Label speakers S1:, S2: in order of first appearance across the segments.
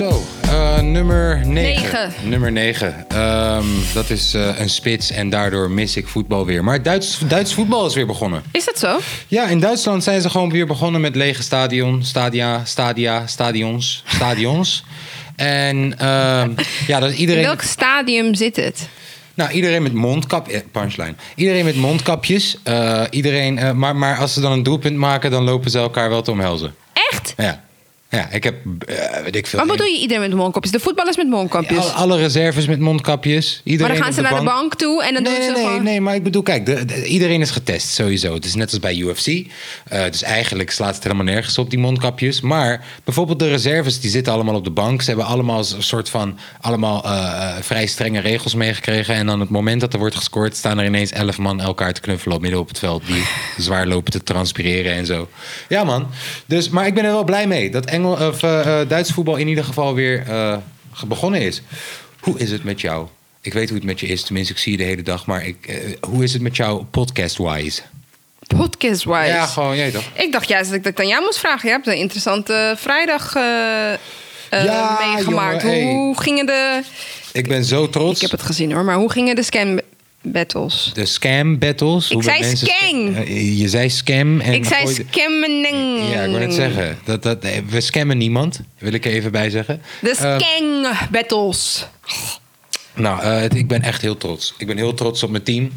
S1: Zo, eh, nummer 9.
S2: Negen.
S1: Nummer 9. dat is eh, een spits en daardoor mis ik voetbal weer. Maar Duits, Duits voetbal is weer begonnen.
S2: Is dat zo?
S1: Ja, in Duitsland zijn ze gewoon weer begonnen met lege stadion, stadia, stadia, stadions, stadions. en ehm, ja, dat
S2: In
S1: iedereen...
S2: welk stadium zit het?
S1: Nou, iedereen met mondkap... eh, punchline. Iedereen met mondkapjes. iedereen, maar, maar als ze dan een doelpunt maken, dan lopen ze elkaar wel te omhelzen.
S2: Echt?
S1: Ja, ja ik heb, eh, weet ik veel...
S2: Wat bedoel je iedereen met mondkapjes? De voetballers met mondkapjes.
S1: Alle, alle reserves met mondkapjes. Iedereen
S2: maar dan gaan ze naar de bank toe en dan
S1: nee,
S2: doen ze
S1: nee,
S2: gewoon...
S1: nee, maar ik bedoel, kijk, de, de- iedereen is getest sowieso. Het is net als bij UFC. Eh, dus eigenlijk slaat het helemaal nergens op, die mondkapjes. Maar bijvoorbeeld de reserves, die zitten allemaal op de bank. Ze hebben allemaal een soort van, allemaal eh, vrij strenge regels meegekregen. En dan het moment dat er wordt gescoord, staan er ineens elf man elkaar te knuffelen op midden op het veld. Die zwaar lopen te transpireren en zo. Ja, man. Dus, maar ik ben er wel blij mee dat Engel, of, eh, eh, Duits voetbal in ieder geval weer eh, begonnen is. Hoe is het met jou? Ik weet hoe het met je is, tenminste, ik zie je de hele dag. Maar ik, hoe is het met jou podcast-wise?
S2: Podcast-wise.
S1: Ja, gewoon, jij toch?
S2: Ik dacht juist dat ik dat aan jou moest vragen. Je hebt een interessante vrijdag
S1: Ja,
S2: meegemaakt.
S1: jongen, hey.
S2: Hoe gingen de...
S1: Ik ben zo trots.
S2: Ik heb het gezien hoor, maar hoe gingen de scam battles?
S1: De scam battles.
S2: Ik zei scam.
S1: Je zei scam. En
S2: ik zei scammening.
S1: Ja, ik wil net zeggen. Dat, dat, eh, we scammen niemand, wil ik er even bij zeggen.
S2: De
S1: Eh,
S2: scam battles.
S1: Nou, eh, het- ik ben echt heel trots. Ik ben heel trots op mijn team.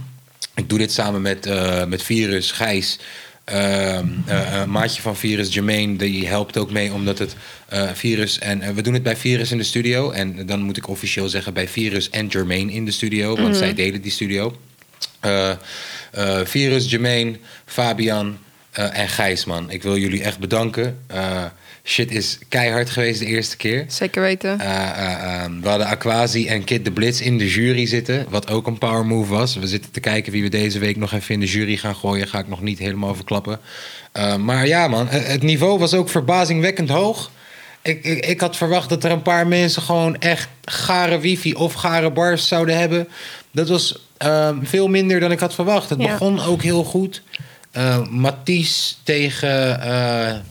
S1: Ik doe dit samen met, met Virus, Gijs. Ehm, eh, een maatje van Virus, Jermaine, die helpt ook mee omdat het eh, Virus en eh, we doen het bij Virus in de studio en dan moet ik officieel zeggen bij Virus en Jermaine in de studio, want zij delen die studio. Eh, eh, Virus, Jermaine, Fabian eh, en Gijs, man. Ik wil jullie echt bedanken. Eh, shit is keihard geweest de eerste keer.
S2: Zeker weten.
S1: Eh, eh, eh, we hadden Aquasi en Kid de Blitz in de jury zitten. Wat ook een power move was. We zitten te kijken wie we deze week nog even in de jury gaan gooien. Ga ik nog niet helemaal verklappen. Maar ja, man. Het niveau was ook verbazingwekkend hoog. Ik, ik, ik had verwacht dat er een paar mensen gewoon echt gare wifi of gare bars zouden hebben. Dat was eh, veel minder dan ik had verwacht. Het
S2: Ja.
S1: begon ook heel goed. Eh Mathies tegen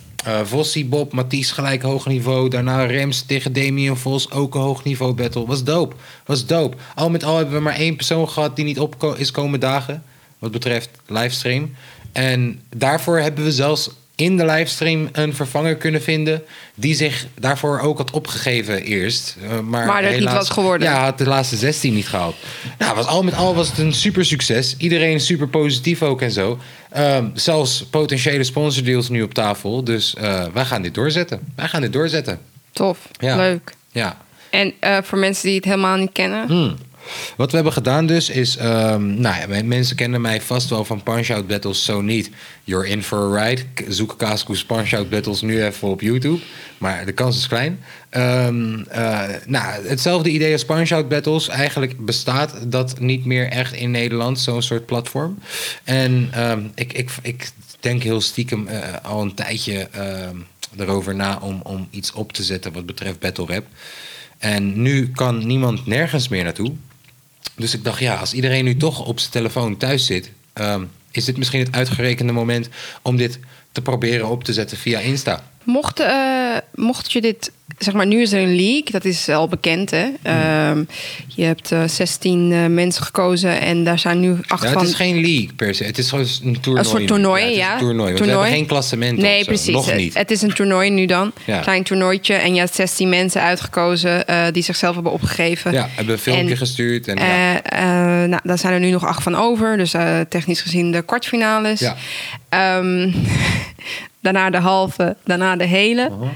S1: Vossie Bob. Mathies gelijk hoog niveau. Daarna Rems tegen Damien Vos. Ook een hoog niveau battle. Was dope. Was dope. Al met al hebben we maar één persoon gehad die niet op is komen dagen. Wat betreft livestream. En daarvoor hebben we zelfs in de livestream een vervanger kunnen vinden. Die zich daarvoor ook had opgegeven eerst. Eh, maar
S2: Maar dat niet was geworden.
S1: Ja, had de laatste 16 niet gehaald. Nou, was, al met al was het een super succes. Iedereen super positief ook en zo. Ehm, zelfs potentiële sponsordeals nu op tafel. Dus eh, wij gaan dit doorzetten. Wij gaan dit doorzetten.
S2: Tof.
S1: Ja.
S2: Leuk.
S1: Ja.
S2: En eh, voor mensen die het helemaal niet kennen.
S1: Hmm. Wat we hebben gedaan dus is... ehm, nou ja, mensen kennen mij vast wel van Punch-Out Battles, zo niet. You're in for a ride. Zoek Kaaskoes Punch-Out Battles nu even op YouTube. Maar de kans is klein. Ehm, eh, nou, hetzelfde idee als Punch-Out Battles. Eigenlijk bestaat dat niet meer echt in Nederland, zo'n soort platform. En ehm, ik, ik, ik denk heel stiekem eh, al een tijdje erover na... Om, om iets op te zetten wat betreft battle rap. En nu kan niemand nergens meer naartoe. Dus ik dacht, ja, als iedereen nu toch op zijn telefoon thuis zit, ehm, is dit misschien het uitgerekende moment om dit te proberen op te zetten via Insta.
S2: Mocht, eh, mocht je dit, zeg maar, nu is er een leak, dat is al bekend, hè? Ehm, je hebt eh, 16 eh, mensen gekozen en daar zijn nu acht
S1: Ja, het
S2: van.
S1: is geen league per se. Het is gewoon een toernooi.
S2: Een soort toernooi,
S1: het is
S2: ja.
S1: Een toernooi. want We
S2: Toernooi.
S1: hebben geen klassement
S2: Nee,
S1: of zo.
S2: precies.
S1: Nog
S2: Het-
S1: niet.
S2: Het is een toernooi nu dan.
S1: Ja.
S2: Klein toernooitje. En je hebt 16 mensen uitgekozen eh, die zichzelf hebben opgegeven.
S1: ja, hebben een filmpje
S2: En,
S1: gestuurd. En, ja.
S2: Eh, eh, nou, daar zijn er nu nog acht van over. Dus eh, technisch gezien de kwartfinales.
S1: Ja.
S2: Ehm, daarna de halve, daarna de hele.
S1: Uh-huh.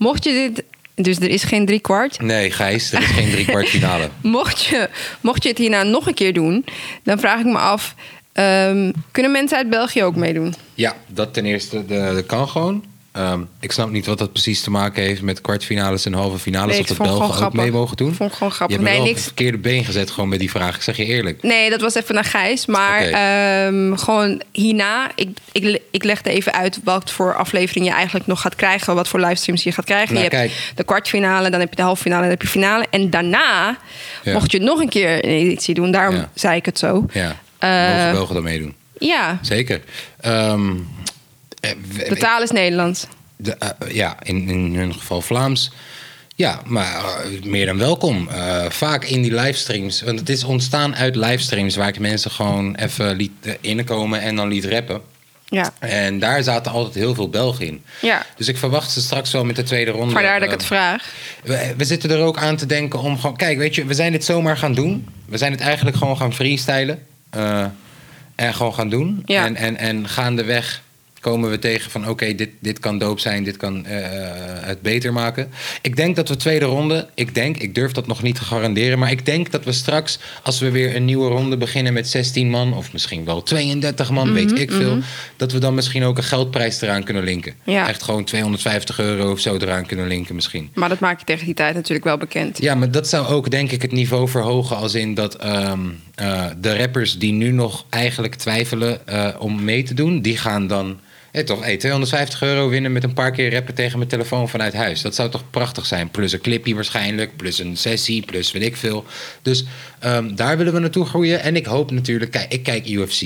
S2: Mocht je dit... Dus er is geen drie kwart.
S1: Nee, Gijs, er is geen driekwart finale.
S2: Mocht je, mocht je het hierna nog een keer doen... dan vraag ik me af... ehm, kunnen mensen uit België ook meedoen?
S1: Ja, dat ten eerste, de, dat kan gewoon. Ehm, ik snap niet wat dat precies te maken heeft met kwartfinales en halve finales.
S2: Nee,
S1: of dat Belgen ook mee mogen doen.
S2: Ik vond het gewoon grappig.
S1: Je hebt
S2: Nee, niks-
S1: het verkeerde been gezet gewoon met die vraag. Ik zeg je eerlijk.
S2: Nee, dat was even naar Gijs. Maar ehm, gewoon hierna, ik, ik, ik legde even uit wat voor aflevering je eigenlijk nog gaat krijgen. Wat voor livestreams je gaat krijgen.
S1: Nou,
S2: je hebt de kwartfinale, dan heb je de halve finale, dan heb je finale. En daarna
S1: Ja.
S2: mocht je nog een keer een editie doen. Daarom
S1: Ja.
S2: zei ik het zo.
S1: Ja,
S2: Eh,
S1: mogen Belgen dan meedoen.
S2: Ja,
S1: Zeker. Ehm, eh,
S2: de taal is Nederlands.
S1: de, eh, ja, in, in hun geval Vlaams. Ja, maar eh, meer dan welkom. Eh, vaak in die livestreams. Want het is ontstaan uit livestreams waar ik mensen gewoon even liet eh, inkomen en dan liet rappen.
S2: Ja.
S1: En daar zaten altijd heel veel Belgen in.
S2: Ja.
S1: Dus ik verwacht ze straks wel met de tweede ronde.
S2: Vandaar dat ik
S1: eh,
S2: het vraag.
S1: we, we zitten er ook aan te denken om gewoon... Kijk, weet je, we zijn dit zomaar gaan doen. We zijn het eigenlijk gewoon gaan freestylen. eh, en gewoon gaan doen.
S2: Ja.
S1: En, en, en gaandeweg komen we tegen van... oké, dit, dit kan doop zijn, dit kan eh, het beter maken. Ik denk dat we tweede ronde... Ik denk, ik durf dat nog niet te garanderen... maar ik denk dat we straks, als we weer een nieuwe ronde beginnen... met 16 man, of misschien wel 32 man, weet ik veel... dat we dan misschien ook een geldprijs eraan kunnen linken.
S2: Ja.
S1: Echt gewoon 250 euro of zo eraan kunnen linken misschien.
S2: Maar dat maak je tegen die tijd natuurlijk wel bekend.
S1: Ja, maar dat zou ook denk ik het niveau verhogen als in dat ehm, eh, de rappers die nu nog eigenlijk twijfelen eh, om mee te doen, die gaan dan hey, toch, hey, 250 euro winnen met een paar keer rappen tegen mijn telefoon vanuit huis. Dat zou toch prachtig zijn. Plus een clipje waarschijnlijk, plus een sessie, plus weet ik veel. Dus ehm, daar willen we naartoe groeien. En ik hoop natuurlijk, kijk, ik kijk UFC.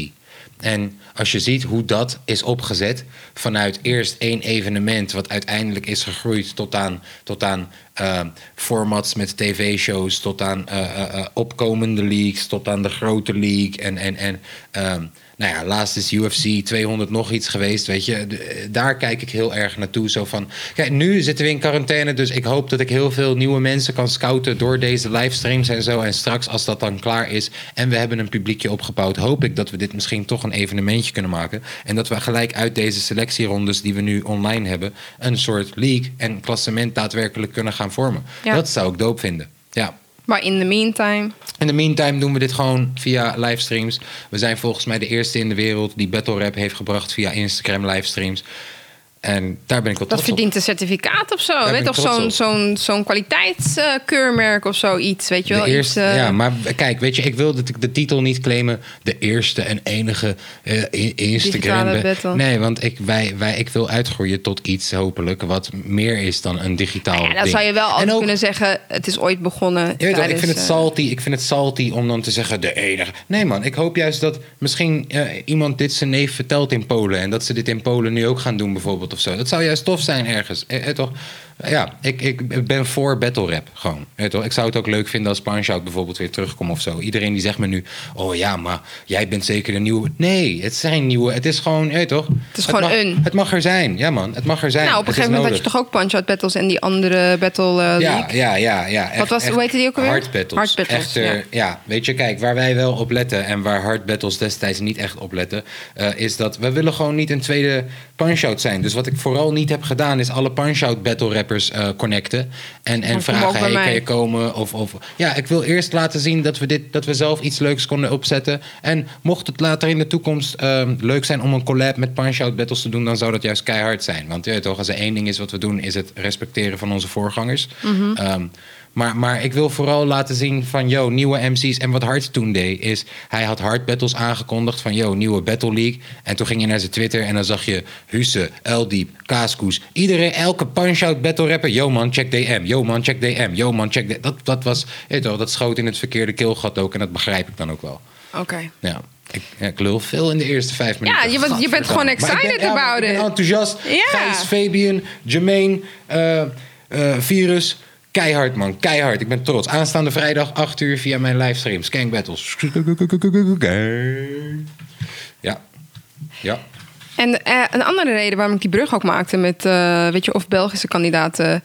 S1: En als je ziet hoe dat is opgezet, vanuit eerst één evenement, wat uiteindelijk is gegroeid tot aan, tot aan eh, formats met tv-shows, tot aan eh, eh, eh, opkomende leagues, tot aan de grote league. En, en, en ehm, nou ja, laatst is UFC 200 nog iets geweest, weet je. De- daar kijk ik heel erg naartoe. Zo van, kijk, nu zitten we in quarantaine, dus ik hoop dat ik heel veel nieuwe mensen kan scouten door deze livestreams en zo. En straks, als dat dan klaar is en we hebben een publiekje opgebouwd, hoop ik dat we dit misschien toch een evenementje kunnen maken. En dat we gelijk uit deze selectierondes die we nu online hebben, een soort league en klassement daadwerkelijk kunnen gaan vormen.
S2: Ja.
S1: Dat zou ik doop vinden. Ja.
S2: Maar in the meantime,
S1: In de meantime doen we dit gewoon via livestreams. We zijn volgens mij de eerste in de wereld die battle rap heeft gebracht via Instagram livestreams. En daar ben ik wel
S2: dat
S1: trots op.
S2: verdient een certificaat of zo. Weet
S1: trots
S2: zo'n
S1: op.
S2: zo'n zo'n kwaliteitskeurmerk of zoiets. Weet je wel?
S1: De eerste,
S2: Iets, eh,
S1: ja, maar kijk, weet je, ik wil dat ik de titel niet claimen. De eerste en enige eh, i- Instagram. Nee, want ik, wij, wij, ik wil uitgroeien tot iets hopelijk wat meer is dan een digitaal.
S2: ja, dan zou je wel altijd
S1: ook-
S2: kunnen zeggen... het is ooit begonnen
S1: Je weet wel, ik vind het
S2: eh,
S1: salty. Ik vind het salty om dan te zeggen de enige. Nee man, ik hoop juist dat misschien eh, iemand dit zijn neef vertelt in Polen en dat ze dit in Polen nu ook gaan doen bijvoorbeeld of zo. Dat zou juist tof zijn ergens. Eh, eh, toch? Ja, ik, ik ben voor battle rap gewoon. Eh, toch? Ik zou het ook leuk vinden als Punch-Out bijvoorbeeld weer terugkomt of zo. Iedereen die zegt me nu, oh ja, maar jij bent zeker de nieuwe. Nee, het zijn nieuwe. Het is gewoon, je toch? Het
S2: is gewoon
S1: mag,
S2: een.
S1: Het mag er zijn, ja man. Het mag er zijn.
S2: Nou, op een gegeven moment had je toch ook Punch-Out Battles... en die andere Battle eh,
S1: Ja,
S2: League?
S1: ja, ja, ja. Echt,
S2: Wat was-
S1: echt
S2: hoe heette die ook alweer?
S1: Hard battles.
S2: Hard battles,
S1: Echter,
S2: ja.
S1: ja. weet je, kijk, waar wij wel op letten en waar hard battles destijds niet echt op letten, eh, is dat we willen gewoon niet een tweede punch-out zijn. Dus wat ik vooral niet heb gedaan, is alle punch-out battle rappers eh, connecten en, en vragen, hey, kan je komen? Of, of, ja, ik wil eerst laten zien dat we, dit, dat we zelf iets leuks konden opzetten. En mocht het later in de toekomst ehm, leuk zijn om een collab met punch-out battles te doen, dan zou dat juist keihard zijn. Want je weet toch, als er één ding is wat we doen, is het respecteren van onze voorgangers.
S2: Mhm.
S1: Ehm, maar, maar ik wil vooral laten zien van, yo, nieuwe MC's. En wat Hart toen deed, is hij had hard battles aangekondigd van, yo, nieuwe Battle League. En toen ging je naar zijn Twitter en dan zag je Husse, Eldiep, Kaaskoes. Iedereen, elke punch-out battle rapper, yo man, check DM. Yo man, check DM. Yo man, check DM. Dat, dat was, weet dat schoot in het verkeerde keelgat ook. En dat begrijp ik dan ook wel.
S2: Oké.
S1: Ja. Ik, ja, ik lul veel in de eerste vijf minuten.
S2: je bent- je bent gewoon
S1: ben-
S2: excited
S1: ja,
S2: about it.
S1: enthousiast.
S2: Ja.
S1: Gijs, Fabian, Jermaine, eh, eh, Virus. Keihard, man. Keihard. Ik ben trots. Aanstaande vrijdag, 8 uur via mijn livestream. Skank Battles. Ja. Ja.
S2: En eh, een andere reden waarom ik die brug ook maakte met, eh, weet je, of Belgische kandidaten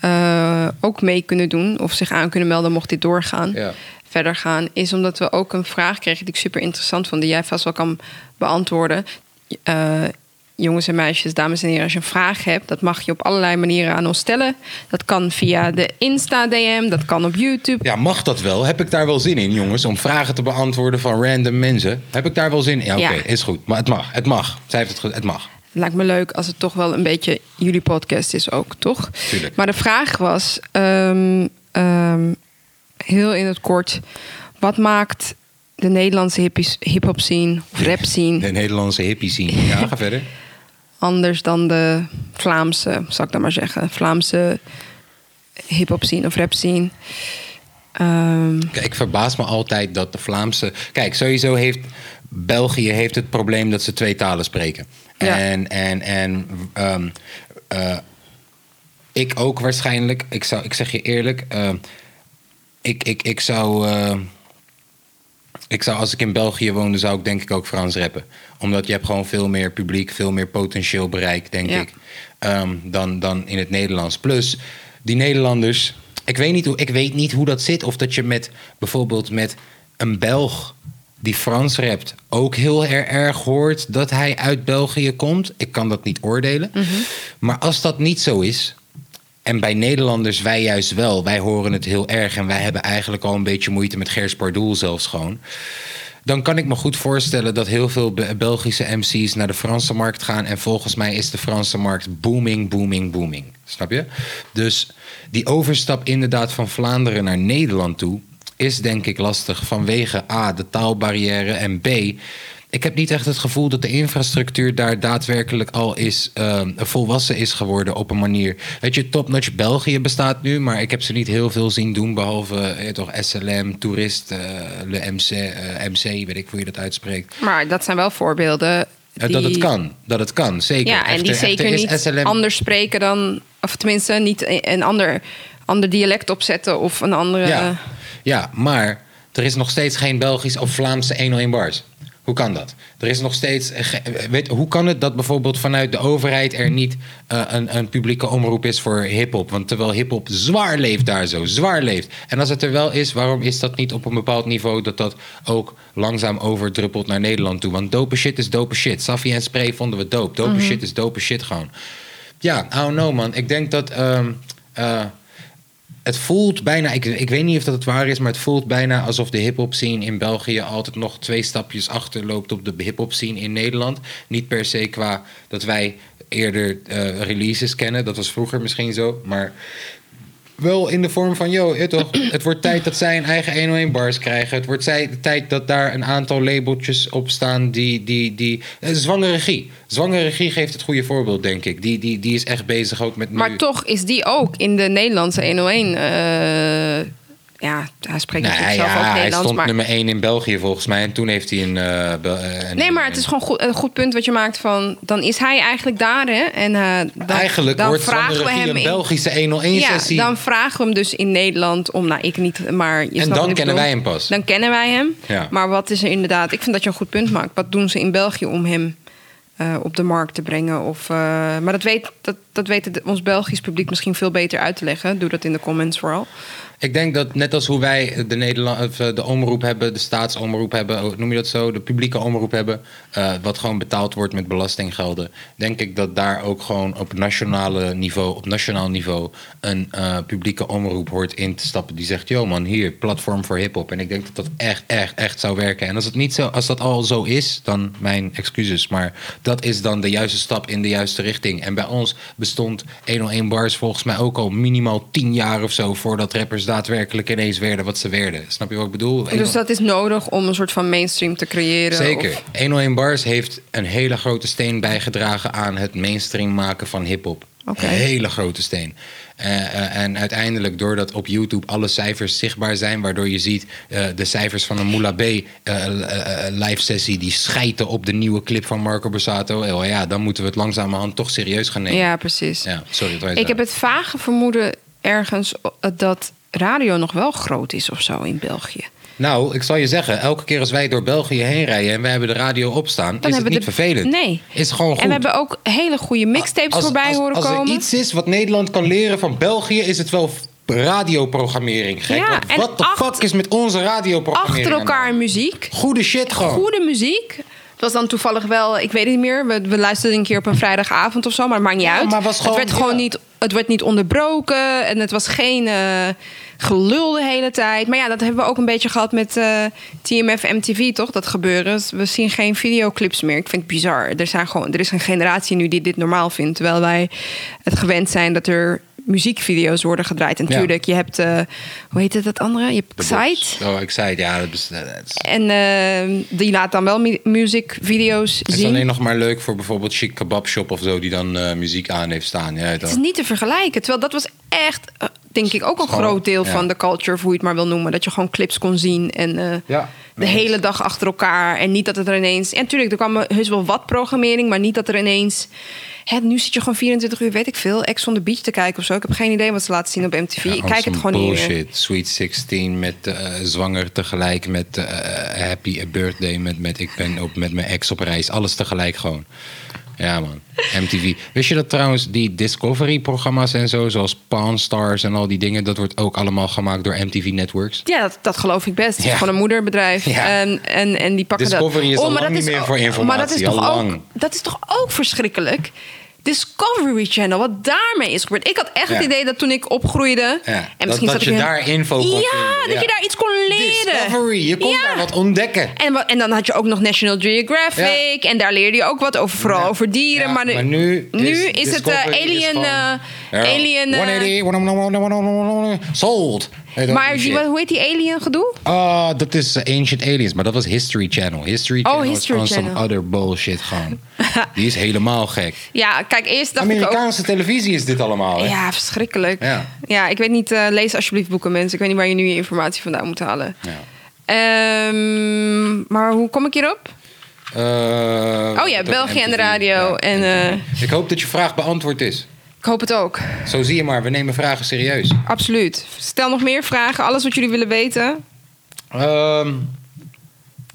S2: eh, ook mee kunnen doen of zich aan kunnen melden mocht dit doorgaan,
S1: Ja.
S2: verder gaan, is omdat we ook een vraag kregen die ik super interessant vond, die jij vast wel kan beantwoorden. Jongens en meisjes, dames en heren, als je een vraag hebt, dat mag je op allerlei manieren aan ons stellen. Dat kan via de Insta-DM, dat kan op YouTube.
S1: ja, mag dat wel? Heb ik daar wel zin in, jongens? Om vragen te beantwoorden van random mensen? Heb ik daar wel zin in? Ja, oké.
S2: Ja.
S1: Is goed. Maar het mag. Het mag. Zij heeft het goed. Het mag.
S2: Het lijkt me leuk als het toch wel een beetje jullie podcast is ook, toch?
S1: Tuurlijk.
S2: Maar de vraag was, ehm, ehm, heel in het kort... wat maakt de Nederlandse hip-hop scene of rap scene
S1: De Nederlandse hippie scene. Ja, ga verder.
S2: Anders dan de Vlaamse, zal ik dan maar zeggen... Vlaamse hip-hop scene of rap scene? Ehm,
S1: Kijk, ik verbaas me altijd dat de Vlaamse. Kijk, sowieso heeft België heeft het probleem dat ze twee talen spreken.
S2: Ja.
S1: En, en, en ehm, eh, Ik ook waarschijnlijk. Ik, zou, ik zeg je eerlijk. eh, ik, ik, ik zou. eh, ik zou, als ik in België woonde, zou ik denk ik ook Frans rappen. Omdat je hebt gewoon veel meer publiek, veel meer potentieel bereik, denk
S2: Ja.
S1: ik. ehm, dan, dan in het Nederlands. Plus, die Nederlanders. Ik weet, niet hoe, ik weet niet hoe dat zit. Of dat je met bijvoorbeeld met een Belg die Frans rapt ook heel er- erg hoort dat hij uit België komt. Ik kan dat niet oordelen. Maar als dat niet zo is, en bij Nederlanders, wij juist wel. Wij horen het heel erg. En wij hebben eigenlijk al een beetje moeite met Gers Pardoel zelfs gewoon. Dan kan ik me goed voorstellen dat heel veel Be- Belgische MC's naar de Franse markt gaan. En volgens mij is de Franse markt booming, booming, booming. Snap je? Dus die overstap inderdaad van Vlaanderen naar Nederland toe... is denk ik lastig vanwege A, de taalbarrière en B... Ik heb niet echt het gevoel dat de infrastructuur daar daadwerkelijk al is eh, volwassen is geworden op een manier. Weet je, Topnotch België bestaat nu, maar ik heb ze niet heel veel zien doen. Behalve eh, toch SLM, Toerist, eh, Le MC, eh, MC, weet ik hoe je dat uitspreekt.
S2: Maar dat zijn wel voorbeelden. Die,
S1: Dat het kan, dat het kan, zeker.
S2: Ja, en die zeker niet
S1: SLM
S2: anders spreken dan. Of tenminste, niet een ander, ander dialect opzetten of een andere.
S1: Ja, ja, maar er is nog steeds geen Belgisch of Vlaamse 101 bars. Hoe kan dat? Er is nog steeds. ge- Weet, hoe kan het dat bijvoorbeeld vanuit de overheid er niet eh, een, een publieke omroep is voor hip-hop? Want terwijl hip-hop zwaar leeft daar zo, zwaar leeft. En als het er wel is, waarom is dat niet op een bepaald niveau dat dat ook langzaam overdruppelt naar Nederland toe? Want dope shit is dope shit. Safi en Spray vonden we dope. Dope shit is dope shit gewoon. Ja, I don't know man. Ik denk dat. ehm, eh, het voelt bijna, ik, ik weet niet of dat het waar is, maar het voelt bijna alsof de hip-hop scene in België altijd nog twee stapjes achterloopt op de hip-hop scene in Nederland. Niet per se qua dat wij eerder eh, releases kennen, dat was vroeger misschien zo, maar wel in de vorm van, yo, je toch, het wordt tijd dat zij een eigen 101 bars krijgen. Het wordt zij, tijd dat daar een aantal labeltjes op staan die, die, die eh, Zwangere Regie. Zwangere Regie geeft het goede voorbeeld, denk ik. Die, die, die is echt bezig ook met nu...
S2: Maar toch is die ook in de Nederlandse 101. eh, ja, hij spreekt
S1: Nee,
S2: natuurlijk zelf
S1: ja,
S2: ook
S1: hij
S2: Nederlands.
S1: stond
S2: Maar,
S1: nummer 1 in België volgens mij. En toen heeft hij een... eh, eh, een
S2: nee, maar het is gewoon goed, een goed punt wat je maakt van... dan is hij eigenlijk daar, hè? En eh, dan,
S1: Eigenlijk
S2: dan
S1: wordt
S2: vragen we hem
S1: een
S2: in,
S1: Belgische 101
S2: Ja, dan vragen we hem dus in Nederland om... Nou, ik niet, maar... Je
S1: en dan kennen
S2: bedoel.
S1: wij hem pas.
S2: Dan kennen wij hem.
S1: Ja.
S2: Maar wat is er inderdaad... Ik vind dat je een goed punt maakt. Wat doen ze in België om hem op de markt te brengen? Of, maar dat weet, dat, dat weet het- ons Belgisch publiek misschien veel beter uit te leggen. Doe dat in de comments vooral.
S1: Ik denk dat net als hoe wij de, Nederland, eh, de omroep hebben, de staatsomroep hebben, noem je dat zo, de publieke omroep hebben, eh, wat gewoon betaald wordt met belastinggelden, denk ik dat daar ook gewoon op nationale niveau, op nationaal niveau, een eh, publieke omroep hoort in te stappen die zegt, yo man, hier, platform voor hip-hop. En ik denk dat dat echt, echt, echt zou werken. En als het niet zo, als dat al zo is, dan mijn excuses, maar dat is dan de juiste stap in de juiste richting. En bij ons bestond 101 bars volgens mij ook al minimaal 10 jaar of zo voordat rappers daadwerkelijk ineens werden wat ze werden. Snap je wat ik bedoel?
S2: Dus dat is nodig om een soort van mainstream te creëren.
S1: Zeker.
S2: of-
S1: 101 Bars heeft een hele grote steen bijgedragen aan het mainstream maken van hip-hop. Een hele grote steen. Eh, eh, en uiteindelijk, doordat op YouTube alle cijfers zichtbaar zijn, waardoor je ziet eh, de cijfers van een Moula B live sessie, die schijten op de nieuwe clip van Marco Borsato. Eh, ja, dan moeten we het langzamerhand toch serieus gaan nemen.
S2: Ja, precies.
S1: Ja, sorry. het
S2: Ik heb het vage vermoeden ergens dat radio nog wel groot is of zo in België.
S1: Nou, ik zal je zeggen, elke keer als wij door België heen rijden en wij hebben de radio opstaan, is het niet
S2: de-
S1: vervelend.
S2: Nee.
S1: Is gewoon goed.
S2: En we hebben ook hele goede mixtapes
S1: Als-
S2: voorbij
S1: als,
S2: horen
S1: als
S2: komen.
S1: er iets is wat Nederland kan leren van België, is het wel radioprogrammering. Gek.
S2: Ja,
S1: wat de fuck is met onze radioprogrammering?
S2: Achter elkaar muziek.
S1: Goede shit gewoon.
S2: Goede muziek. Het was dan toevallig wel, ik weet het niet meer. We, we luisterden een keer op een vrijdagavond of zo, maar het maakt niet
S1: Ja,
S2: uit.
S1: maar was gewoon-
S2: het werd gewoon niet, het werd niet onderbroken en het was geen eh, gelul de hele tijd. Maar ja, dat hebben we ook een beetje gehad met eh, TMF MTV, toch? Dat gebeuren. We zien geen videoclips meer. Ik vind het bizar. Er, zijn gewoon, er is een generatie nu die dit normaal vindt, terwijl wij het gewend zijn dat er muziekvideo's worden gedraaid. En
S1: Ja.
S2: natuurlijk, je hebt, eh, hoe heet het dat andere? Je hebt Excite.
S1: Oh, Excite, ja. Dat is, dat is,
S2: En eh, die laat dan wel mu- musicvideo's
S1: het is
S2: zien.
S1: alleen nog maar leuk voor bijvoorbeeld Chic Kebab Shop of zo, die dan eh, muziek aan heeft staan. Ja,
S2: Het is niet te vergelijken. Terwijl dat was echt, denk ik, ook een groot deel
S1: ja.
S2: van de culture, of hoe je het maar wil noemen. Dat je gewoon clips kon zien. En
S1: ja.
S2: De hele dag achter elkaar. En niet dat het er ineens... En natuurlijk, er kwam heus wel wat programmering... maar niet dat er ineens... Hè, nu zit je gewoon 24 uur, weet ik veel... Ex on the Beach te kijken of zo. Ik heb geen idee wat ze laten zien op MTV. ik kijk het gewoon niet meer.
S1: bullshit. Sweet 16 met eh, zwanger tegelijk met eh, happy birthday met, met ik ben op, met mijn ex op reis. Alles tegelijk gewoon. Ja man, MTV. Wist je dat trouwens die Discovery-programma's en zo, zoals Pawn Stars en al die dingen, dat wordt ook allemaal gemaakt door MTV Networks?
S2: Ja, dat, dat geloof ik best. Is
S1: Ja.
S2: gewoon een moederbedrijf.
S1: Ja.
S2: En, en, en die pakken
S1: Discovery
S2: dat.
S1: is al
S2: maar dat
S1: niet meer
S2: ook-
S1: voor informatie,
S2: Maar dat is,
S1: al
S2: toch ook,
S1: lang.
S2: dat is toch ook verschrikkelijk? Discovery Channel, wat daarmee is gebeurd. Ik had echt
S1: Ja.
S2: het idee dat toen ik opgroeide...
S1: Ja,
S2: en
S1: dat-
S2: misschien
S1: dat
S2: zat
S1: je daar info kon
S2: Ja, dat je daar iets kon leren.
S1: Discovery, je kon daar wat ontdekken.
S2: En, en dan had je ook nog National Geographic. En daar leerde je ook wat over, vooral over dieren.
S1: Ja,
S2: maar, nu,
S1: nu
S2: is, het eh,
S1: Discovery is
S2: Alien...
S1: gewoon-
S2: eh,
S1: Ja,
S2: alien eh,
S1: 180, sold.
S2: Maar
S1: die
S2: wat- hoe heet die Alien gedoe?
S1: Ah, dat is eh, Ancient Aliens, maar dat was History Channel. History Channel
S2: Oh, History
S1: is gewoon some other bullshit gewoon. Die is helemaal gek.
S2: Ja, kijk, eerst dacht ik ook...
S1: Amerikaanse televisie is dit allemaal, hè?
S2: Ja, verschrikkelijk.
S1: Ja.
S2: Ja, ik weet niet, eh, lees alsjeblieft boeken, mensen. Ik weet niet waar je nu je informatie vandaan moet halen.
S1: Ja.
S2: Ehm, maar hoe kom ik hierop?
S1: Eh,
S2: Oh ja, België en de radio. En,
S1: Ik hoop dat je vraag beantwoord is.
S2: Ik hoop het ook.
S1: Zo zie je maar, we nemen vragen serieus.
S2: Absoluut. Stel nog meer vragen, alles wat jullie willen weten.
S1: Ehm,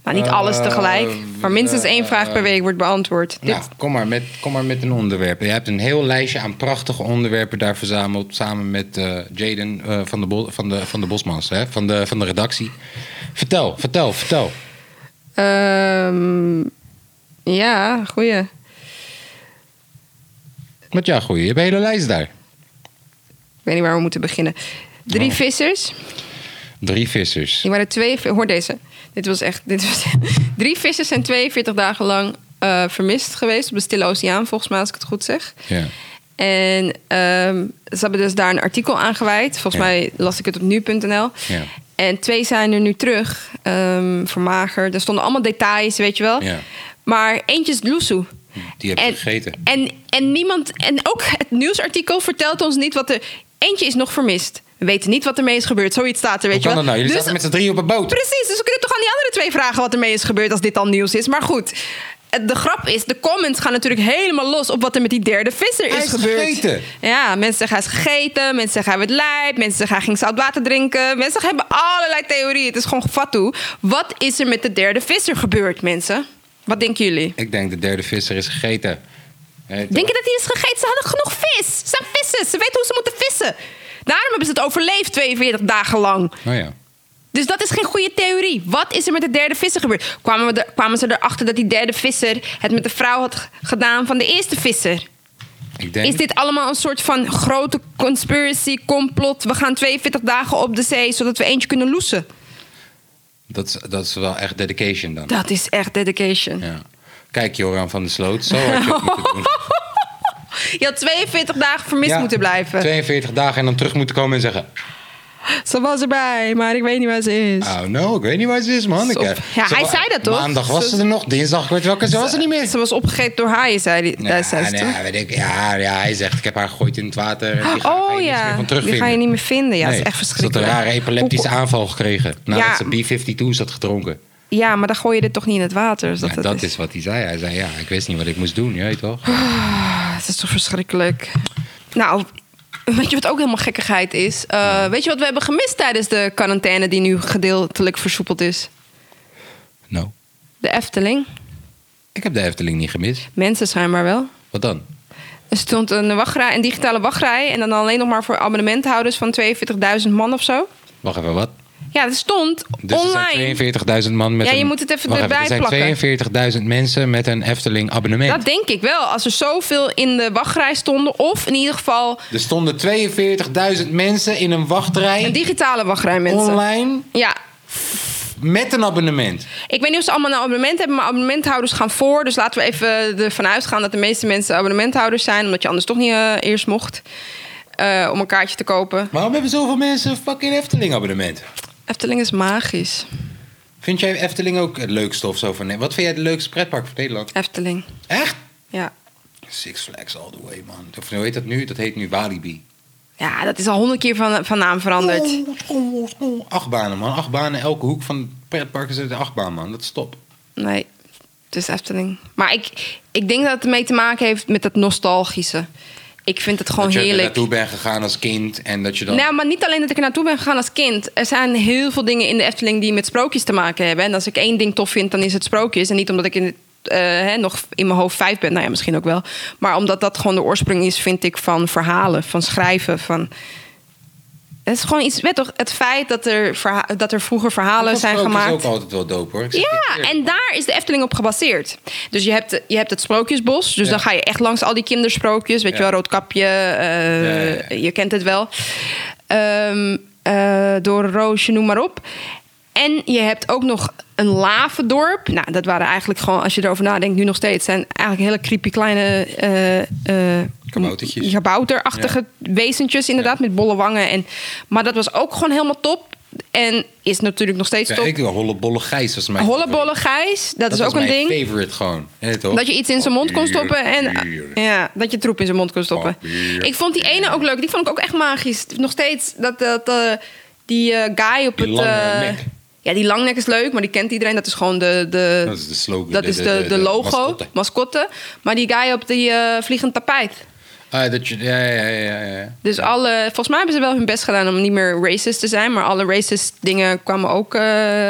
S2: Nou, niet alles
S1: Eh,
S2: tegelijk, maar minstens
S1: eh,
S2: één vraag per week wordt beantwoord.
S1: nou,
S2: Dit,
S1: kom maar, met, kom maar met een onderwerp. Je hebt een heel lijstje aan prachtige onderwerpen daar verzameld. Samen met eh, Jaden eh, van, de Bo- van, de, van de Bosmans, hè? Van, de, van de redactie. Vertel, vertel, vertel.
S2: Ehm, ja, goeie.
S1: Wat ja, goeie. Je hebt een hele lijst daar.
S2: Ik weet niet waar we moeten beginnen. Drie
S1: Oh.
S2: vissers.
S1: Drie vissers.
S2: Die waren twee. Hoor deze. Dit was echt. Dit was, drie vissers zijn 42 dagen lang eh, vermist geweest op de Stille Oceaan, volgens mij, als ik het goed zeg.
S1: Ja.
S2: En ehm, ze hebben dus daar een artikel aan gewijd. Volgens
S1: Ja.
S2: mij las ik het op nu.nl.
S1: Ja.
S2: En twee zijn er nu terug, ehm vermagerd. Er stonden allemaal details, weet je wel.
S1: Ja.
S2: Maar eentje is Lusu.
S1: Die heb je gegeten.
S2: En, en niemand. En ook het nieuwsartikel vertelt ons niet wat er. Eentje is nog vermist. We weten niet wat ermee is gebeurd. Zoiets staat er, weet
S1: Hoe
S2: je wel.
S1: nou? Jullie
S2: Dus-
S1: zaten met z'n drie op een boot.
S2: Precies, dus we kunnen toch aan die andere twee vragen wat ermee is gebeurd als dit al nieuws is. Maar goed, de grap is, de comments gaan natuurlijk helemaal los op wat er met die derde visser is,
S1: is
S2: gebeurd.
S1: gegeten.
S2: Ja, mensen zeggen hij is gegeten, mensen zeggen hij werd lijp, mensen zeggen hij ging zout water drinken. Mensen hebben allerlei theorieën. Het is gewoon fatu. Wat is er met de derde visser gebeurd, mensen? Wat denken jullie?
S1: Ik denk de derde visser is gegeten.
S2: Denk je dat hij is gegeten? Ze hadden genoeg vis. Ze zijn vissers. Ze weten hoe ze moeten vissen. Daarom hebben ze het overleefd 42 dagen lang.
S1: Oh ja.
S2: Dus dat is geen goede theorie. Wat is er met de derde visser gebeurd? Kwamen, we er, kwamen ze erachter dat die derde visser het met de vrouw had gedaan van de eerste visser?
S1: Ik denk...
S2: Is dit allemaal een soort van grote conspiracy, complot? We gaan 42 dagen op de zee zodat we eentje kunnen loesen.
S1: Dat, is, dat is wel echt dedication dan.
S2: Dat is echt dedication.
S1: Ja. Kijk, Joran van der Sloot, zo had je het moeten doen.
S2: Je had 42 dagen vermist
S1: Ja,
S2: moeten blijven.
S1: 42 dagen en dan terug moeten komen en zeggen...
S2: Ze was erbij, maar ik weet niet waar ze is.
S1: Oh no, ik weet niet waar ze is, man. Ik,
S2: Stop.
S1: eh,
S2: Ja,
S1: ze
S2: hij
S1: wa-
S2: zei dat toch?
S1: Maandag was
S2: Ze-
S1: er nog, dinsdag, ik weet welke, ze was er niet meer.
S2: Ze was opgegeten door haaien, zei hij.
S1: Ja,
S2: zei ze
S1: nee, ja, weet ik, ja, ja, hij zegt, ik heb haar gegooid in het water. Die ga, ga
S2: Oh
S1: niks meer
S2: ja,
S1: van
S2: die
S1: terugvinden.
S2: ga je niet meer vinden. Ja, dat is echt
S1: Ze had een
S2: verschrikkelijk.
S1: rare epileptische aanval gekregen. Nadat
S2: Ja.
S1: ze B-52's had gedronken.
S2: Ja, maar dan gooi je dit toch niet in het water. Dus dat,
S1: Ja, dat is wat hij zei. Hij zei, ja, ik wist niet wat ik moest doen. Je weet toch?
S2: Ah, Het is toch verschrikkelijk. Nou, weet je wat ook helemaal gekkigheid is? Eh, weet je wat we hebben gemist tijdens de quarantaine die nu gedeeltelijk versoepeld is?
S1: Nou,
S2: De Efteling.
S1: ik heb de Efteling niet gemist.
S2: Mensen schijnbaar wel.
S1: Wat dan?
S2: Er stond een, wachtrij, een digitale wachtrij en dan alleen nog maar voor abonnementhouders van 42.000 man of zo.
S1: Wacht even, wat?
S2: Ja, er stond
S1: Dus er
S2: online.
S1: zijn 42.000 man met
S2: Ja, je
S1: een...
S2: moet het even erbij
S1: Er zijn
S2: plakken.
S1: 42.000 mensen met een Efteling abonnement.
S2: Dat denk ik wel. Als er zoveel in de wachtrij stonden, of in ieder geval
S1: Er stonden 42.000 mensen in een wachtrij
S2: een digitale wachtrij, mensen.
S1: online
S2: Ja,
S1: met een abonnement.
S2: Ik weet niet of ze allemaal een abonnement hebben, maar abonnementhouders gaan voor. Dus laten we even ervan uitgaan dat de meeste mensen abonnementhouders zijn. Omdat je anders toch niet eh, eerst mocht eh, om een kaartje te kopen.
S1: Waarom hebben zoveel mensen een fucking Efteling abonnement?
S2: Efteling is magisch.
S1: Vind jij Efteling ook het leukste of zo van Wat vind jij het leukste pretpark van Nederland?
S2: Efteling,
S1: Echt?
S2: ja.
S1: Six Flags all the way, man. Of hoe heet dat nu? Dat heet nu Walibi.
S2: Ja, dat is al honderd keer van, van naam veranderd.
S1: Acht banen, man. Acht banen. Elke hoek van het pretpark is de achtbaan, man. Dat is top.
S2: Nee, het is Efteling. Maar ik, ik denk dat het ermee te maken heeft met het nostalgische. Ik vind het gewoon
S1: dat je er
S2: heerlijk.
S1: naartoe bent gegaan als kind en dat je dan...
S2: Nou, maar niet alleen dat ik er naartoe ben gegaan als kind. Er zijn heel veel dingen in de Efteling die met sprookjes te maken hebben. En als ik één ding tof vind, dan is het sprookjes. En niet omdat ik in het, eh, hè, nog in mijn hoofd vijf ben. Nou ja, misschien ook wel. Maar omdat dat gewoon de oorsprong is, vind ik, van verhalen, van schrijven, van... Het is gewoon iets, weet toch, het feit dat er, verha- dat er vroeger verhalen
S1: Dat
S2: zijn gemaakt.
S1: is ook altijd wel dope, hoor.
S2: Ja, en daar is de Efteling op gebaseerd. Dus je hebt, je hebt het Sprookjesbos. Dus
S1: Ja.
S2: dan ga je echt langs al die kindersprookjes. Weet
S1: Ja.
S2: je wel, Roodkapje.
S1: Ja, ja.
S2: Je kent het wel. Ehm, eh, door Roosje, noem maar op. En je hebt ook nog een lavendorp. Nou, dat waren eigenlijk gewoon, als je erover nadenkt, nu nog steeds... zijn eigenlijk hele creepy kleine... eh,
S1: Kaboutertjes.
S2: Kabouterachtige wezentjes, inderdaad, met bolle wangen. En, maar dat was ook gewoon helemaal top. En is natuurlijk nog steeds
S1: Ja,
S2: top.
S1: ik doe Hollebolle Gijs als mijn
S2: Hollebolle Gijs, dat, is
S1: was
S2: ook een
S1: mijn
S2: ding.
S1: favorite gewoon.
S2: Dat je iets in zijn mond kon stoppen en ja, dat je troep in zijn mond kon stoppen.
S1: Papier.
S2: Ik vond die ene ook leuk. Die vond ik ook echt magisch. Nog steeds dat, dat eh, die eh, guy op
S1: Die
S2: het.
S1: lange
S2: eh, ja, die langnek is leuk, maar die kent iedereen. Dat is gewoon de, de,
S1: Dat is de slogan.
S2: dat is de, de, logo,
S1: mascotte.
S2: mascotte. Maar die guy op die vliegend tapijt.
S1: Ah, dat je, ja, ja, ja, ja.
S2: Dus alle, volgens mij hebben ze wel hun best gedaan om niet meer racist te zijn. Maar alle racist dingen kwamen ook eh,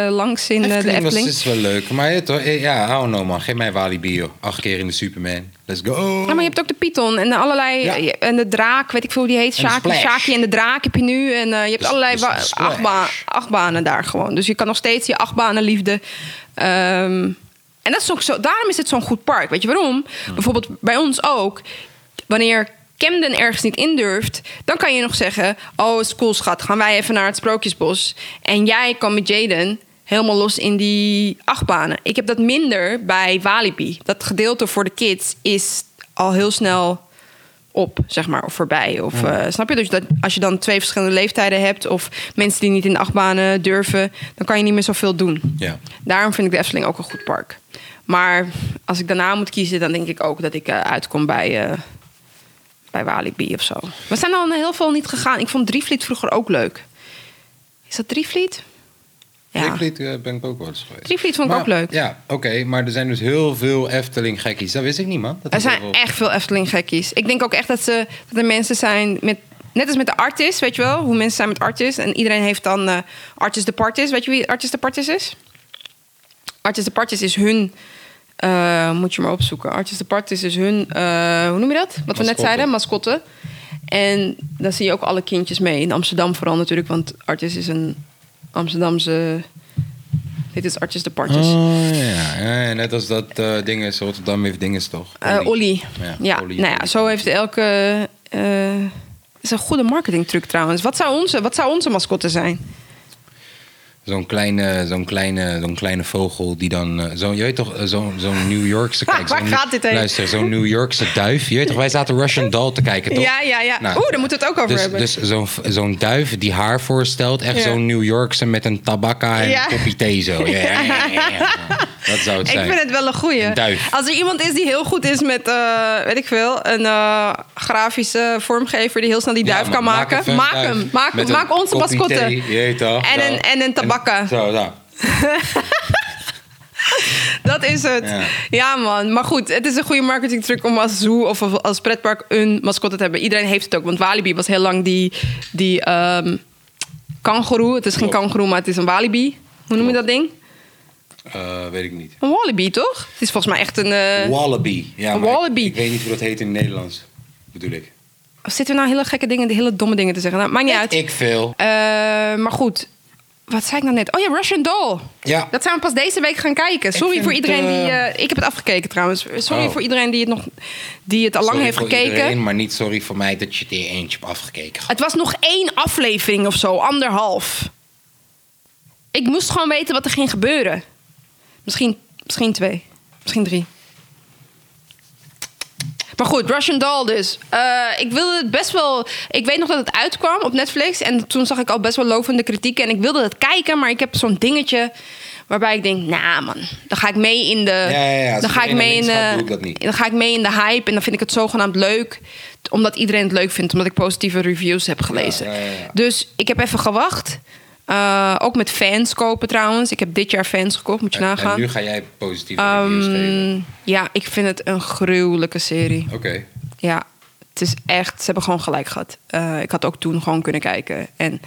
S2: langs in eh, de
S1: Efteling
S2: Efteling.
S1: is wel leuk. Maar ja, toch, eh, ja, hou no man. Geef mij Walibi, joh. Acht keer in de Superman. Let's go.
S2: Ja, maar je hebt ook de Python en de allerlei.
S1: Ja.
S2: En de draak, weet ik veel hoe die heet. Shaki, en de draak heb je nu. En je hebt
S1: De-
S2: allerlei
S1: Splash.
S2: achtba- achtbanen daar gewoon. Dus je kan nog steeds je achtbanenliefde. ehm en dat is ook zo, daarom is het zo'n goed park. Weet je waarom? Bijvoorbeeld bij ons ook. Wanneer Camden ergens niet indurft, dan kan je nog zeggen: Oh, is cool, schat. Gaan wij even naar het Sprookjesbos. En jij kan met Jaden helemaal los in die achtbanen. Ik heb dat minder bij Walibi. Dat gedeelte voor de kids is al heel snel op, zeg maar, of voorbij. Of, eh, snap je? Dus dat als je dan twee verschillende leeftijden hebt... of mensen die niet in de achtbanen durven... dan kan je niet meer zoveel doen.
S1: Ja.
S2: Daarom vind ik de Efteling ook een goed park. Maar als ik daarna moet kiezen... dan denk ik ook dat ik eh, uitkom bij, eh, bij Walibi of zo. We zijn al heel veel niet gegaan. Ik vond Drievliet vroeger ook leuk. Is dat Drievliet? Ja.
S1: Drievliet eh, ben ik ook wel eens geweest.
S2: Drievliet vond ik
S1: Maar-
S2: ook leuk.
S1: Ja, oké. maar er zijn dus heel veel Efteling gekkies. Dat wist ik niet, man. Dat
S2: Er zijn echt veel Efteling gekkies. Ik denk ook echt dat, ze, dat er mensen zijn met... Net als met de artis, weet je wel? Hoe mensen zijn met artis. En iedereen heeft dan eh Artis de Partis. Weet je wie Artis de Partis is? Artis de Partis is hun... eh, moet je maar opzoeken. Artis de Partis is hun... eh, hoe noem je dat? Wat we net zeiden, mascotte. En dan zie je ook alle kindjes mee. In Amsterdam vooral natuurlijk. Want Artis is een Amsterdamse... Dit is Artis de Partis.
S1: Oh, ja. ja. Net als dat eh ding is, Rotterdam heeft dingen toch?
S2: Eh Olly.
S1: Ja,
S2: Ja,
S1: Olly.
S2: nou ja, zo heeft elke. is een goede marketingtruc trouwens. Wat zou onze, wat zou onze mascotte zijn?
S1: Zo'n kleine, zo'n kleine, zo'n kleine vogel die dan... eh, zo, je weet toch, eh, zo'n zo'n New Yorkse... Kijk,
S2: Waar gaat dit heen?
S1: Luister, zo'n New Yorkse duif. Je weet toch, wij zaten Russian Doll te kijken, toch?
S2: Ja, ja, ja.
S1: Nou,
S2: Oeh, daar moeten we het ook over
S1: dus,
S2: hebben.
S1: Dus zo'n zo'n duif die haar voorstelt. Echt
S2: Ja.
S1: zo'n New Yorkse met een tabakka en
S2: Ja.
S1: een kopje thee zo. Ja, ja, ja. Dat zou het
S2: ik
S1: zijn.
S2: vind het wel een goeie.
S1: Een.
S2: Als er iemand is die heel goed is met, eh, weet ik veel, een eh, grafische vormgever die heel snel die duif kan maken, maak hem. Maak, maak onze mascotte. En
S1: Zo.
S2: een- en een tabakka.
S1: Zo, zo.
S2: Dat is het.
S1: Ja.
S2: Ja. man. Maar goed, het is een goede marketingtruc om als zoo of als pretpark een mascotte te hebben. Iedereen heeft het ook. Want Walibi was heel lang die, die kangoeroe. Het is geen kangoeroe, maar het is een walibi. Hoe noem je dat ding?
S1: Eh, weet ik niet.
S2: Een wallaby, toch? Het is volgens mij echt een... eh,
S1: Wallaby. Ja,
S2: Een
S1: ik-
S2: wallaby.
S1: Ik, weet niet hoe dat heet in het Nederlands. Bedoel ik.
S2: Zitten we nou hele gekke dingen, hele domme dingen te zeggen? Nou, maakt niet uit.
S1: Ik veel.
S2: Eh, maar goed. Wat zei ik nou net? Oh ja, Russian Doll.
S1: Ja.
S2: Dat zijn we pas deze week gaan kijken. Sorry voor iedereen
S1: het,
S2: die... ik heb het afgekeken trouwens. Sorry
S1: Oh.
S2: voor iedereen die het nog die het al lang heeft
S1: voor
S2: gekeken.
S1: Iedereen, maar niet sorry voor mij dat je het er eentje hebt afgekeken.
S2: Het was nog één aflevering of zo, anderhalf. Ik moest gewoon weten wat er ging gebeuren. Misschien, misschien twee, misschien drie. Maar goed, Russian Doll dus. Eh, ik wilde het best wel... Ik weet nog dat het uitkwam op Netflix. En toen zag ik al best wel lovende kritieken. En ik wilde het kijken, maar ik heb zo'n dingetje... Waarbij ik denk, nou man, dan ga ik mee in de.
S1: Ja, ja, ja. Als
S2: Dan ga ik mee in
S1: gaat,
S2: de. Dan ga ik mee in de hype en dan vind ik het zogenaamd leuk. Omdat iedereen het leuk vindt, omdat ik positieve reviews heb gelezen. Dus ik heb even gewacht. Eh, ook met fans kopen trouwens. Ik heb dit jaar fans gekocht, moet je
S1: En,
S2: nagaan.
S1: en nu ga jij positieve reviews geven.
S2: Ehm, ja, ik vind het een gruwelijke serie.
S1: Oké.
S2: Ja, het is echt, ze hebben gewoon gelijk gehad. Eh, ik had ook toen gewoon kunnen kijken. En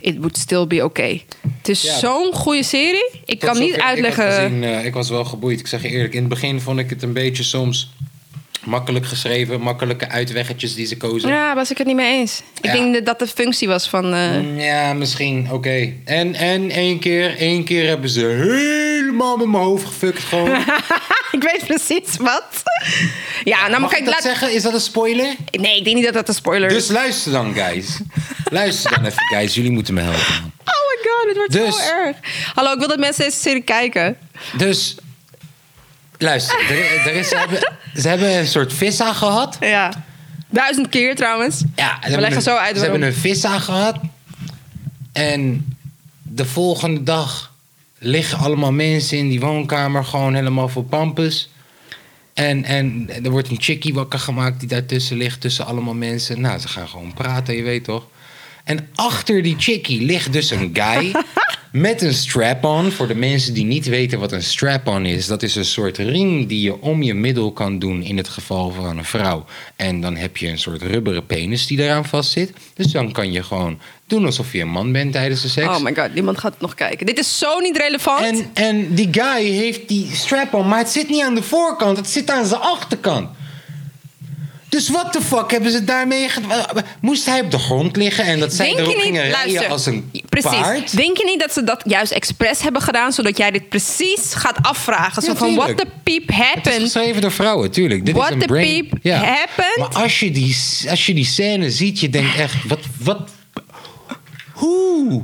S2: it would still be okay. Het is
S1: Ja.
S2: zo'n goede serie. Ik kan niet uitleggen.
S1: Ik, had gezien, eh, ik was wel geboeid. Ik zeg je eerlijk, in het begin vond ik het een beetje soms makkelijk geschreven, makkelijke uitweggetjes die ze kozen.
S2: Ja, was ik het niet mee eens. Ik
S1: Ja.
S2: denk dat dat de functie was van. eh,
S1: Mm, Ja, misschien, oké. En, en één keer, één keer hebben ze helemaal met mijn hoofd gefukt gewoon.
S2: ik weet precies wat. ja, nou
S1: Mag
S2: kijk,
S1: ik dat
S2: laat...
S1: zeggen? Is dat een spoiler?
S2: Nee, ik denk niet dat dat een spoiler is.
S1: Dus luister dan, guys. luister dan even, guys. Jullie moeten me helpen.
S2: Oh my god, dit wordt
S1: Dus-
S2: zo erg. Hallo, ik wil dat mensen deze serie kijken.
S1: Dus, luister. Er, er is, ze, hebben, ze hebben een soort vissa gehad.
S2: Ja. Duizend keer trouwens.
S1: Ja, ze
S2: We leggen
S1: een,
S2: zo uit
S1: Ze
S2: waarom.
S1: hebben een vissa gehad. En de volgende dag liggen allemaal mensen in die woonkamer gewoon helemaal vol pampus. En, en er wordt een chickie wakker gemaakt die daartussen ligt, tussen allemaal mensen. Nou, ze gaan gewoon praten, je weet toch? En achter die chickie ligt dus een guy met een strap-on. Voor de mensen die niet weten wat een strap-on is, dat is een soort ring die je om je middel kan doen in het geval van een vrouw. En dan heb je een soort rubberen penis die eraan vastzit. Dus dan kan je gewoon doen alsof je een man bent tijdens de seks.
S2: Oh my god, niemand gaat het nog kijken. Dit is zo niet relevant.
S1: En, en die guy heeft die strap-on, maar het zit niet aan de voorkant, het zit aan zijn achterkant. Dus wat de fuck hebben ze daarmee gedaan? Moest hij op de grond liggen en dat zij
S2: Denk
S1: erop
S2: niet,
S1: gingen rijden
S2: luister,
S1: als een
S2: precies.
S1: paard?
S2: Denk je niet dat ze dat juist expres hebben gedaan, zodat jij dit precies gaat afvragen? Zo
S1: Ja,
S2: van, what the peep
S1: Het is
S2: happened?
S1: geschreven door vrouwen, tuurlijk. Dit
S2: What
S1: is een
S2: the
S1: brain...
S2: peep happened?
S1: Maar als je, die, als je die scène ziet, je denkt echt, wat... wat hoe?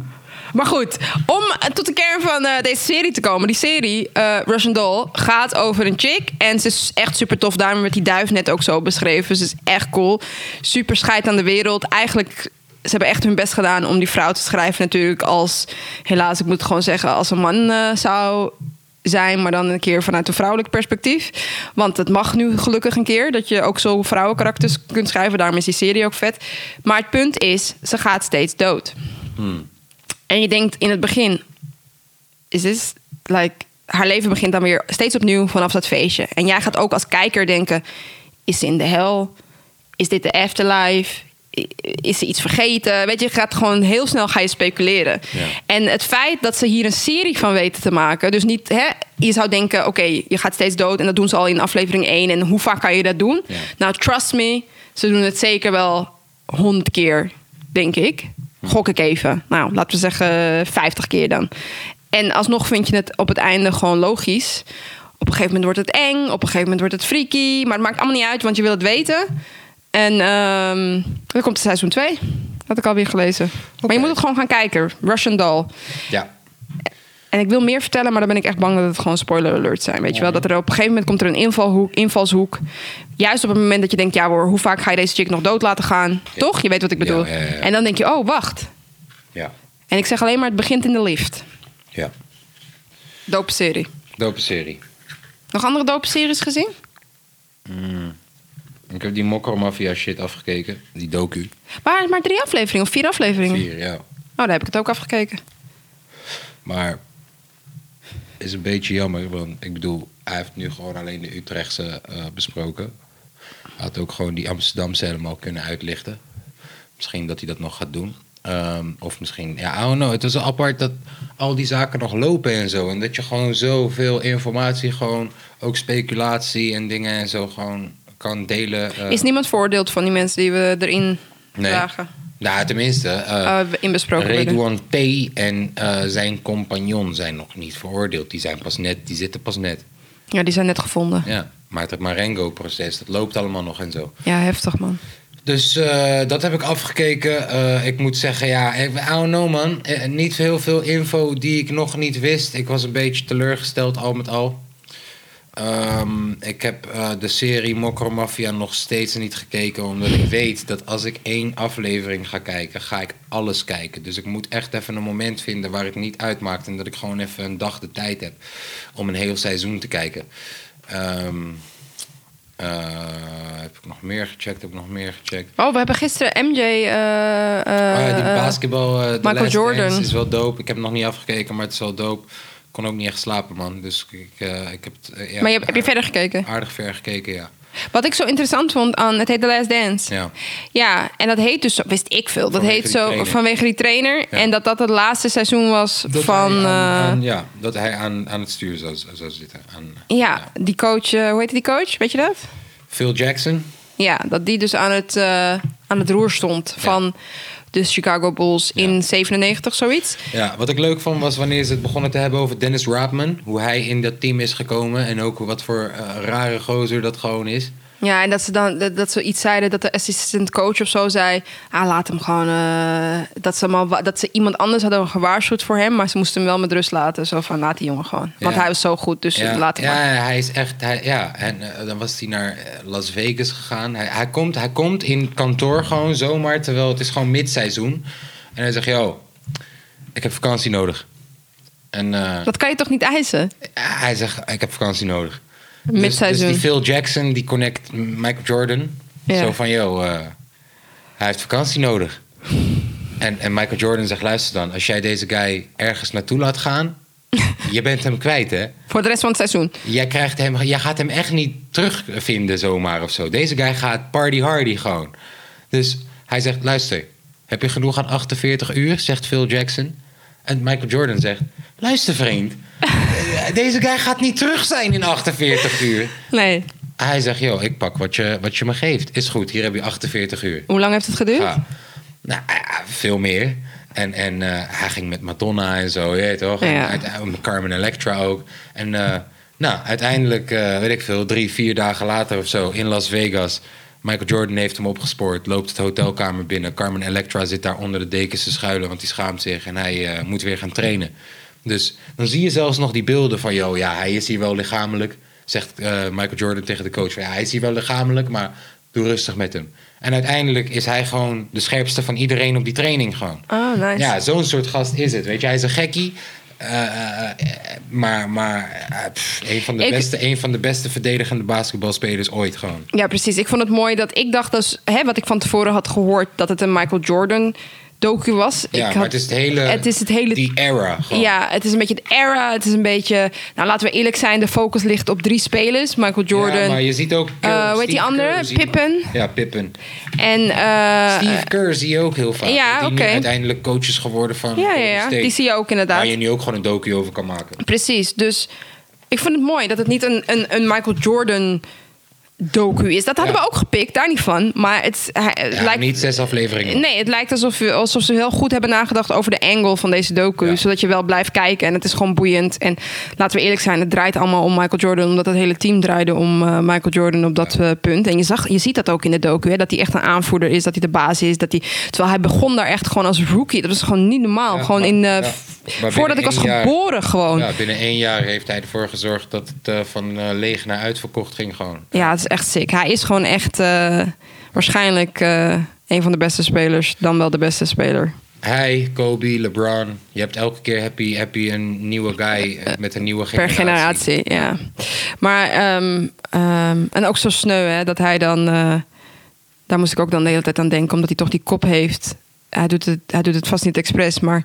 S2: Maar goed, om tot de kern van eh, deze serie te komen. Die serie, eh, Russian Doll, gaat over een chick. En ze is echt super tof. Daarom werd die duif net ook zo beschreven. Ze is echt cool. Super scheid aan de wereld. Eigenlijk, ze hebben echt hun best gedaan om die vrouw te schrijven natuurlijk. Als, helaas, ik moet gewoon zeggen, als een man eh, zou zijn, maar dan een keer vanuit een vrouwelijk perspectief. Want het mag nu gelukkig een keer dat je ook zo vrouwenkarakters kunt schrijven. Daarom is die serie ook vet. Maar het punt is, ze gaat steeds dood. En je denkt in het begin, is dit like haar leven begint dan weer steeds opnieuw vanaf dat feestje. En jij gaat ook als kijker denken, is ze in de hel? Is dit de afterlife? Is ze iets vergeten? Weet je, je gaat gewoon heel snel ga je speculeren.
S1: Ja.
S2: En het feit dat ze hier een serie van weten te maken, dus niet, hè, je zou denken, oké, je gaat steeds dood en dat doen ze al in aflevering 1 en hoe vaak kan je dat doen?
S1: Ja.
S2: Nou, trust me, ze doen het zeker wel honderd keer, denk ik. Gok ik even. Nou, laten we zeggen 50 keer dan. En alsnog vind je het op het einde gewoon logisch. Op een gegeven moment wordt het eng, op een gegeven moment wordt het freaky. Maar het maakt allemaal niet uit, want je wil het weten. En ehm dan komt er seizoen 2. Had ik alweer gelezen. Maar je moet het gewoon gaan kijken. Russian Doll.
S1: Ja.
S2: En ik wil meer vertellen, maar dan ben ik echt bang dat het gewoon spoiler alerts zijn. Weet je wel, dat er op een gegeven moment komt er een invalhoek, invalshoek. Juist op het moment dat je denkt, ja hoor, hoe vaak ga je deze chick nog dood laten gaan? Toch? Je weet wat ik bedoel.
S1: Ja, ja, ja.
S2: En dan denk je, oh wacht.
S1: Ja.
S2: En ik zeg alleen maar, het begint in de lift.
S1: Ja.
S2: Dope serie.
S1: Dope serie.
S2: Nog andere dope series gezien?
S1: Ik heb die Mokro Mafia shit afgekeken. Die docu.
S2: Maar, maar drie afleveringen of vier afleveringen?
S1: Vier, ja.
S2: Oh, daar heb ik het ook afgekeken.
S1: Maar is een beetje jammer, want ik bedoel, hij heeft nu gewoon alleen de Utrechtse eh, besproken. Had ook gewoon die Amsterdamse helemaal kunnen uitlichten. Misschien dat hij dat nog gaat doen. Ehm, of misschien, ja, I don't know. Het is wel apart dat al die zaken nog lopen en zo. En dat je gewoon zoveel informatie, gewoon ook speculatie en dingen en zo gewoon kan delen. eh.
S2: Is niemand veroordeeld van die mensen die we erin
S1: Nee.
S2: dragen?
S1: Nou, tenminste. eh,
S2: Eh, in besproken worden?
S1: Redouan T. en eh, zijn compagnon zijn nog niet veroordeeld. Die, zijn pas net, die zitten pas net.
S2: Ja, die zijn net gevonden.
S1: Ja. Maar het Marengo-proces, dat loopt allemaal nog en zo.
S2: Ja, heftig man.
S1: Dus eh, dat heb ik afgekeken. Eh, ik moet zeggen, ja, I don't know man. Eh, niet heel veel info die ik nog niet wist. Ik was een beetje teleurgesteld al met al. Ehm, ik heb eh, de serie Mokro Mafia nog steeds niet gekeken. Omdat ik weet dat als ik één aflevering ga kijken, ga ik alles kijken. Dus ik moet echt even een moment vinden waar het niet uitmaakt. En dat ik gewoon even een dag de tijd heb om een heel seizoen te kijken. Ehm, eh, heb ik nog meer gecheckt? Heb ik nog meer gecheckt?
S2: Oh, we hebben gisteren MJ... eh, eh,
S1: oh ja, die basketbal.
S2: Michael Jordan.
S1: Is wel dope. Ik heb hem nog niet afgekeken, maar het is wel dope. Kon ook niet echt slapen, man. Dus ik, eh, ik heb het. eh, ja,
S2: maar je, heb je verder gekeken?
S1: Aardig ver gekeken, ja.
S2: Wat ik zo interessant vond aan... Het heet The Last Dance.
S1: ja.
S2: Ja, en dat heet dus... Wist ik veel. Dat
S1: Vanwege
S2: heet zo
S1: trainer.
S2: vanwege die trainer. En dat dat het laatste seizoen was
S1: Dat
S2: van...
S1: aan,
S2: eh,
S1: aan- ja, dat hij aan, aan het stuur zou, zou zitten. Aan,
S2: ja, die coach... eh, hoe heet die coach? Weet je dat?
S1: Phil Jackson.
S2: Ja, dat die dus aan het, eh, aan het roer stond van de Chicago Bulls in 97, zoiets.
S1: Ja, wat ik leuk vond was wanneer ze het begonnen te hebben over Dennis Rodman. Hoe hij in dat team is gekomen. En ook wat voor eh, rare gozer dat gewoon is.
S2: Ja, en dat ze dan dat, dat ze iets zeiden dat de assistant coach of zo zei: ah, laat hem gewoon. eh, dat, ze hem al wa- dat ze iemand anders hadden gewaarschuwd voor hem, maar ze moesten hem wel met rust laten. Zo van: laat die jongen gewoon. Want
S1: Ja.
S2: hij was zo goed, dus
S1: Ja,
S2: laat hem
S1: ja,
S2: maar.
S1: hij is echt. Hij, ja, en eh, dan was hij naar eh, Las Vegas gegaan. Hij, hij, komt, hij komt in kantoor gewoon zomaar, terwijl het is gewoon midseizoen. En hij zegt: Yo, ik heb vakantie nodig. En eh,
S2: Dat kan je toch niet eisen?
S1: hij zegt: Ik heb vakantie nodig. Dus, dus die Phil Jackson die connect Michael Jordan.
S2: Ja.
S1: Zo van: Yo, eh, hij heeft vakantie nodig. En, en Michael Jordan zegt: Luister dan, als jij deze guy ergens naartoe laat gaan, je bent hem kwijt, hè?
S2: Voor de rest van het seizoen.
S1: Jij, krijgt hem, jij gaat hem echt niet terugvinden zomaar of zo. Deze guy gaat party hardy gewoon. Dus hij zegt, luister, heb je genoeg aan 48 uur? Zegt Phil Jackson. En Michael Jordan zegt, luister vriend. eh, Deze guy gaat niet terug zijn in 48 uur.
S2: Nee.
S1: Hij zegt, joh, ik pak wat je, wat je me geeft. Is goed, hier heb je 48 uur.
S2: Hoe lang heeft het geduurd?
S1: Ja. Nou, ja, veel meer. En, en eh, hij ging met Madonna en zo, je weet toch?
S2: Ja.
S1: met Carmen Electra ook. En eh, nou, uiteindelijk, eh, weet ik veel, drie, vier dagen later of zo in Las Vegas. Michael Jordan heeft hem opgespoord, loopt het hotelkamer binnen. Carmen Electra zit daar onder de dekens te schuilen, want die schaamt zich en hij eh, moet weer gaan trainen. Dus dan zie je zelfs nog die beelden van, joh, ja, hij is hier wel lichamelijk. Zegt eh, Michael Jordan tegen de coach, ja, hij is hier wel lichamelijk, maar doe rustig met hem. En uiteindelijk is hij gewoon de scherpste van iedereen op die training gewoon.
S2: Oh, nice.
S1: Ja, zo'n soort gast is het. Weet je, hij is een gekkie. Eh, eh, eh, maar maar pff, een, van de
S2: Ik-
S1: beste, een van de beste verdedigende basketbalspelers ooit gewoon.
S2: Ja, precies. Ik vond het mooi dat ik dacht, dus, hè, wat ik van tevoren had gehoord, dat het een Michael Jordan docu was.
S1: Ja,
S2: ik
S1: maar
S2: had,
S1: het is het hele...
S2: het is het hele
S1: Die era gewoon.
S2: Ja, het is een beetje de era. Het is een beetje. Nou, laten we eerlijk zijn. De focus ligt op drie spelers: Michael Jordan.
S1: Ja, maar je ziet ook...
S2: Eh, hoe heet die andere?
S1: Kerr,
S2: Pippen.
S1: Ja, Pippen.
S2: En. eh,
S1: Steve Kerr zie je ook heel vaak.
S2: ja, oké.
S1: uiteindelijk coach is geworden van
S2: ja, ja, ja. Die zie je ook inderdaad.
S1: Waar je nu ook gewoon een docu over kan maken.
S2: Precies. Dus ik vind het mooi dat het niet een, een, een Michael Jordan docu is. Dat hadden
S1: Ja.
S2: we ook gepikt, daar niet van. Maar het, hij- het
S1: Ja,
S2: lijkt.
S1: niet zes afleveringen.
S2: Nee, het lijkt alsof, alsof ze heel goed hebben nagedacht over de angle van deze docu.
S1: Ja.
S2: Zodat je wel blijft kijken. En het is gewoon boeiend. En laten we eerlijk zijn, het draait allemaal om Michael Jordan. Omdat het hele team draaide om eh, Michael Jordan op dat eh, punt. En je, zag, je ziet dat ook in de docu. Hè, dat hij echt een aanvoerder is. Dat hij de baas is. Dat hij, terwijl hij begon daar echt gewoon als rookie. Dat was gewoon niet normaal. Gewoon
S1: maar-
S2: in,
S1: Maar
S2: voordat ik was
S1: jaar-
S2: geboren gewoon.
S1: Ja, binnen één jaar heeft hij ervoor gezorgd dat het van leeg naar uitverkocht ging gewoon.
S2: Ja, het is echt sick. Hij is gewoon echt eh, waarschijnlijk eh, een van de beste spelers. Dan wel de beste speler.
S1: Hij, Kobe, LeBron. Je hebt elke keer heb je, heb je een nieuwe guy eh, met een nieuwe
S2: Per
S1: generatie.
S2: generatie, ja. Maar, ehm, ehm, en ook zo sneu, hè, dat hij dan... daar moest ik ook dan de hele tijd aan denken, omdat hij toch die kop heeft. Hij doet het, hij doet het vast niet expres, maar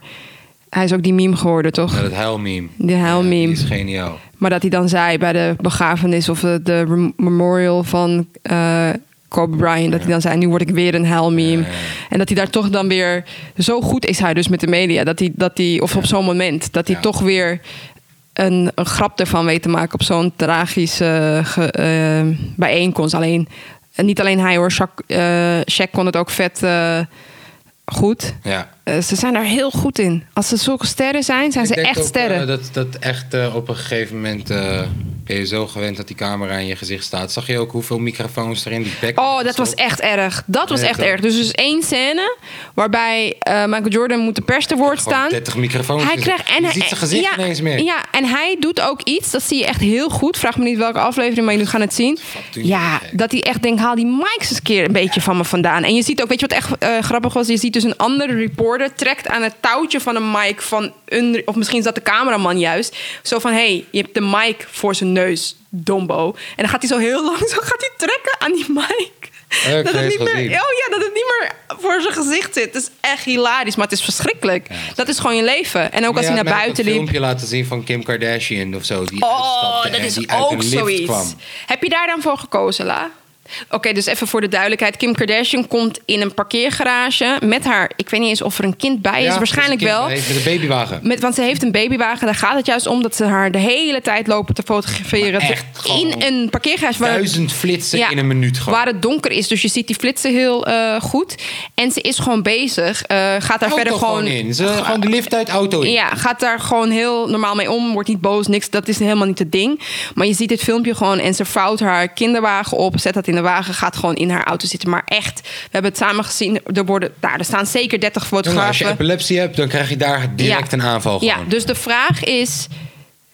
S2: hij is ook die meme geworden, toch?
S1: Ja, dat huilmeme.
S2: Die huilmeme.
S1: Ja, die is geniaal.
S2: Maar dat hij dan zei bij de begrafenis of de, memorial van eh, Kobe Bryant, dat hij dan zei, nu word ik weer een huilmeme. En dat hij daar toch dan weer, zo goed is hij dus met de media, dat hij, dat hij of op zo'n moment, dat hij toch weer een, een grap ervan weet te maken op zo'n tragische ge- eh, bijeenkomst. Alleen, en niet alleen hij hoor, Shaq, Shaq kon het ook vet goed.
S1: Ja.
S2: Eh, ze zijn er heel goed in. Als ze zulke sterren zijn, zijn
S1: Ik
S2: ze echt
S1: ook,
S2: sterren.
S1: eh, dat, dat echt eh, op een gegeven moment... eh, ben je zo gewend dat die camera in je gezicht staat. Zag je ook hoeveel microfoons er in die
S2: Oh, dat was echt erg. Dat was echt
S1: toch?
S2: erg. Dus is één scène waarbij eh, Michael Jordan moet de pers te woord staan.
S1: 30 microfoons.
S2: Hij
S1: Dus
S2: krijgt en
S1: je
S2: hij-
S1: ziet zijn gezicht
S2: ja,
S1: ineens meer.
S2: Ja, en hij doet ook iets, dat zie je echt heel goed. Vraag me niet welke aflevering, maar jullie gaan het zien. Ja, dat hij echt denkt, haal die mics eens een keer een beetje van me vandaan. En je ziet ook, weet je wat echt eh, grappig was? Je ziet dus een andere trekt aan het touwtje van een mic van een, of misschien is dat de cameraman juist. Zo van, hey, je hebt de mic voor zijn neus, dombo. En dan gaat hij zo heel lang, zo gaat hij trekken aan die mic.
S1: Oh, ik
S2: dat,
S1: heb
S2: het niet meer, oh ja, dat het niet meer voor zijn gezicht zit. Het is echt hilarisch, maar het is verschrikkelijk. dat is gewoon je leven. En ook als hij naar buiten
S1: een
S2: liep.
S1: filmpje laten zien van Kim Kardashian of zo. Die
S2: Oh, dat is ook
S1: een
S2: zoiets.
S1: kwam.
S2: Heb je daar dan voor gekozen, La? Oké, dus even voor de duidelijkheid. Kim Kardashian komt in een parkeergarage met haar... Ik weet niet eens of er een kind bij is.
S1: Ja,
S2: Waarschijnlijk
S1: een
S2: wel.
S1: Met een babywagen.
S2: Met, want ze heeft een babywagen. Daar gaat het juist om dat ze haar de hele tijd lopen te fotograferen.
S1: Echt gewoon
S2: in een parkeergarage. waar-
S1: Duizend flitsen
S2: Ja,
S1: in een minuut gewoon.
S2: Waar het donker is. Dus je ziet die flitsen heel eh, goed. En ze is gewoon bezig. eh, gaat daar verder gewoon...
S1: in. Ze, gewoon de lift uit auto in.
S2: Ja, gaat daar gewoon heel normaal mee om. Wordt niet boos, niks. Dat is helemaal niet het ding. Maar je ziet dit filmpje gewoon en ze vouwt haar kinderwagen op. Zet dat in de wagen, gaat gewoon in haar auto zitten. Maar echt, we hebben het samen gezien. Er, worden, nou, er staan zeker 30
S1: Jongen, als je
S2: fotografen.
S1: epilepsie hebt, dan krijg je daar direct
S2: Ja.
S1: een aanval
S2: Ja,
S1: gewoon.
S2: dus de vraag is,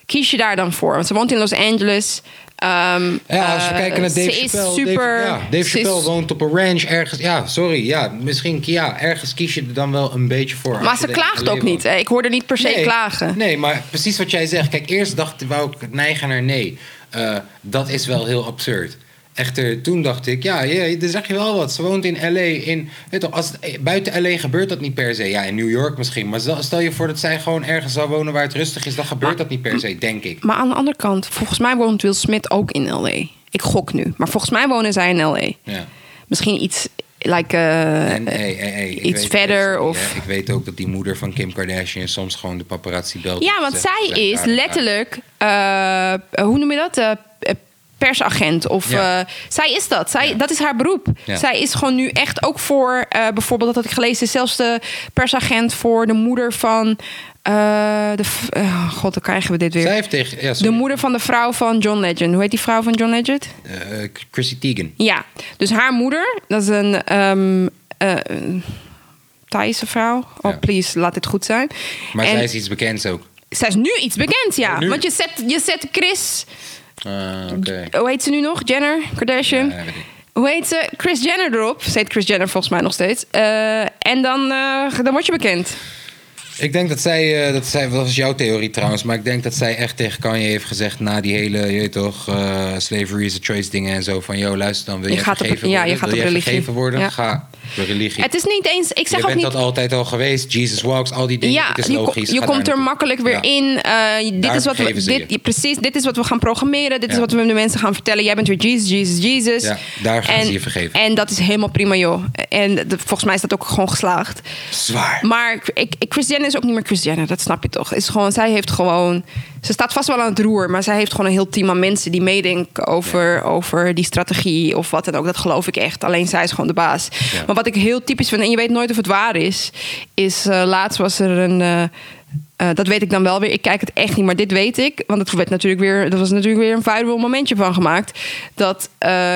S2: kies je daar dan voor? Want ze woont in Los Angeles. Ehm,
S1: Ja, als we
S2: eh,
S1: kijken naar Dave Chappelle.
S2: is super...
S1: Dave, ja, Dave
S2: is-
S1: Chappelle woont op een ranch ergens. Ja, sorry. Ja, misschien ja, ergens kies je er dan wel een beetje voor.
S2: Maar ze klaagt
S1: LA
S2: ook niet. Ik hoorde niet per se
S1: nee,
S2: klagen.
S1: Nee, maar precies wat jij zegt. Kijk, eerst dacht wou ik neigen naar nee. Eh, dat is wel heel absurd. Echter, toen dacht ik, ja, ja, dan zeg je wel wat. Ze woont in L.A. In, weet toch, als eh, buiten L.A. gebeurt dat niet per se. Ja, in New York misschien. Maar stel, je voor dat zij gewoon ergens zou wonen waar het rustig is. Dan gebeurt dat niet per se, denk ik.
S2: Maar aan de andere kant, volgens mij woont Will Smith ook in L.A. Ik gok nu. Maar volgens mij wonen zij in L.A.
S1: Ja.
S2: Misschien iets, like... eh,
S1: En, hey, hey, hey, ik
S2: iets verder of-
S1: hè, Ik weet ook dat die moeder van Kim Kardashian soms gewoon de paparazzi belt.
S2: Ja, want zij
S1: "Blijf
S2: is
S1: daar, daar."
S2: letterlijk, eh, hoe noem je dat? Eh, eh, persagent. Of
S1: Ja.
S2: eh, zij is dat. Zij,
S1: Ja.
S2: Dat is haar beroep.
S1: Ja.
S2: Zij is gewoon nu echt ook voor, eh, bijvoorbeeld, dat had ik gelezen, is zelfs de persagent voor de moeder van. eh, de, God, dan krijgen we dit weer.
S1: Zij heeft tegen...
S2: De moeder van de vrouw van John Legend. Hoe heet die vrouw van John Legend?
S1: Chrissy Teigen.
S2: Ja, dus haar moeder, dat is een een Thaise vrouw. Oh, please, laat dit goed zijn.
S1: Maar
S2: En
S1: zij is iets bekends ook.
S2: zij is nu iets bekend, ja.
S1: Nu?
S2: Want je zet, je zet Chris,
S1: Ah,
S2: hoe heet ze nu nog? Jenner, Kardashian.
S1: Ja.
S2: Hoe heet ze? Chris Jenner erop. Ze heet Chris Jenner volgens mij nog steeds. Eh, en dan, eh, dan word je bekend.
S1: Ik denk dat zij, eh, dat zij, dat was jouw theorie trouwens, maar ik denk dat zij echt tegen Kanye heeft gezegd na die hele, je weet toch, slavery is a choice dingen en zo van, yo luister dan, wil
S2: Je
S1: je
S2: gaat op- ja,
S1: worden?
S2: je gaat
S1: wil
S2: op
S1: jij
S2: religie.
S1: vergeven worden?
S2: Ja.
S1: Ga de religie.
S2: Het is niet eens, ik zeg
S1: je
S2: ook
S1: bent
S2: niet...
S1: dat altijd al geweest, Jesus walks, al die dingen,
S2: Ja,
S1: het is
S2: je,
S1: logisch.
S2: je
S1: ga
S2: komt er makkelijk weer
S1: Ja.
S2: in. Eh, dit
S1: Daar
S2: is wat we, dit,
S1: je.
S2: precies, dit is wat we gaan programmeren. Dit is wat we de mensen gaan vertellen. Jij bent weer Jesus, Jesus, Jesus.
S1: Ja, daar gaan
S2: en,
S1: ze je vergeven.
S2: En dat is helemaal prima, joh. En de- volgens mij is dat ook gewoon geslaagd.
S1: Zwaar.
S2: Maar ik, ik, Chris Jenner is ook niet meer Chris Jenner, dat snap je toch? Is gewoon, zij heeft gewoon. Ze staat vast wel aan het roer, maar zij heeft gewoon een heel team aan mensen die meedenken over, over die strategie of wat dan ook. Dat geloof ik echt. Alleen zij is gewoon de baas. Maar wat ik heel typisch vind, en je weet nooit of het waar is, is eh, laatst was er een. eh, eh, dat weet ik dan wel weer. Ik kijk het echt niet, maar dit weet ik. Want het werd natuurlijk weer, dat was natuurlijk weer een viral momentje van gemaakt. Dat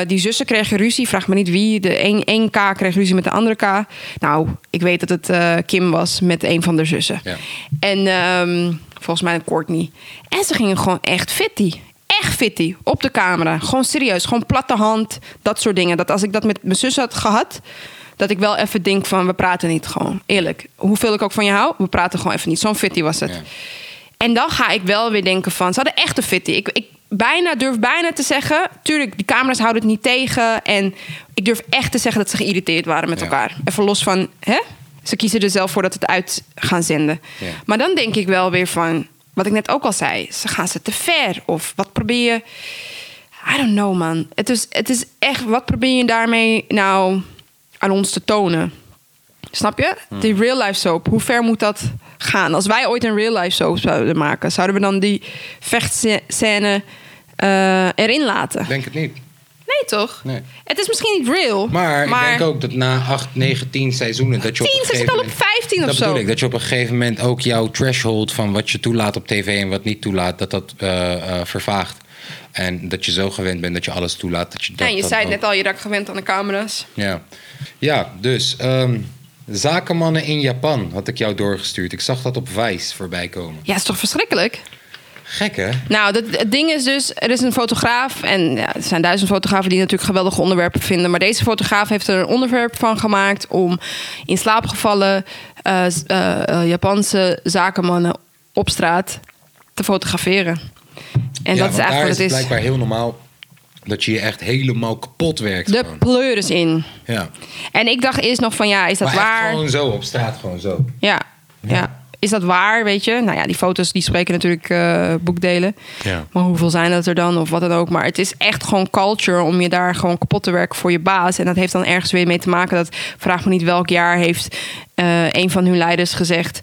S2: die zussen kregen ruzie. Vraag me niet wie. De een, K kreeg ruzie met de andere K. Nou, ik weet dat het Kim was met een van de zussen.
S1: Ja.
S2: En ehm, volgens mij Courtney. En ze gingen gewoon echt fitty. Echt fitty. Op de camera. Gewoon serieus. Gewoon platte hand. Dat soort dingen. Dat als ik dat met mijn zus had gehad. Dat ik wel even denk van, we praten niet gewoon. Eerlijk. Hoeveel ik ook van je hou, we praten gewoon even niet. Zo'n fitty was het.
S1: Ja.
S2: En dan ga ik wel weer denken van, ze hadden echt een fitty. Ik, ik bijna, durf bijna te zeggen, tuurlijk, die camera's houden het niet tegen. En ik durf echt te zeggen dat ze geïrriteerd waren met
S1: Ja.
S2: elkaar. Even los van, hè? Ze kiezen er zelf voor dat het uit gaan zenden.
S1: Ja.
S2: Maar dan denk ik wel weer van, wat ik net ook al zei, ze gaan ze te ver. Of wat probeer je... I don't know, man. Het is, het is echt, wat probeer je daarmee nou aan ons te tonen? Snap je? Die real life soap, hoe ver moet dat gaan? Als wij ooit een real life soap zouden maken, zouden we dan die vechtscène eh, erin laten?
S1: Ik denk het niet.
S2: Nee, toch?
S1: Nee.
S2: Het is misschien niet real.
S1: Maar, ik denk ook dat na 8, 9, 10 seizoenen... Dat je op
S2: 10,
S1: een
S2: ze zit
S1: gegeven
S2: al op
S1: moment-
S2: 15 of
S1: dat
S2: zo.
S1: bedoel ik, dat je op een gegeven moment ook jouw threshold van wat je toelaat op tv en wat niet toelaat, dat dat eh, eh, vervaagt. En dat je zo gewend bent dat je alles toelaat. Dat je dat
S2: Ja, je
S1: dan
S2: zei het
S1: ook-
S2: net al, je raakt gewend aan de camera's.
S1: Ja, ja dus ehm, zakenmannen in Japan had ik jou doorgestuurd. Ik zag dat op Vice voorbij komen.
S2: Ja, is toch verschrikkelijk?
S1: Gek hè?
S2: Nou, het ding is dus, er is een fotograaf. En ja, er zijn duizend fotografen die natuurlijk geweldige onderwerpen vinden. Maar deze fotograaf heeft er een onderwerp van gemaakt om in slaapgevallen eh, z- eh, eh, Japanse zakenmannen op straat te fotograferen. En
S1: Ja,
S2: dat is eigenlijk wat
S1: is
S2: het is.
S1: blijkbaar heel normaal dat je je echt helemaal kapot werkt.
S2: De
S1: gewoon.
S2: pleur is in.
S1: Ja.
S2: En ik dacht eerst nog van ja, is dat
S1: maar
S2: waar?
S1: gewoon zo, op straat gewoon zo.
S2: Ja, ja. Is dat waar, weet je? Nou ja, die foto's die spreken natuurlijk eh, boekdelen.
S1: Ja.
S2: Maar hoeveel zijn dat er dan of wat dan ook? Maar het is echt gewoon culture om je daar gewoon kapot te werken voor je baas. En dat heeft dan ergens weer mee te maken dat, vraag me niet welk jaar, heeft eh, een van hun leiders gezegd...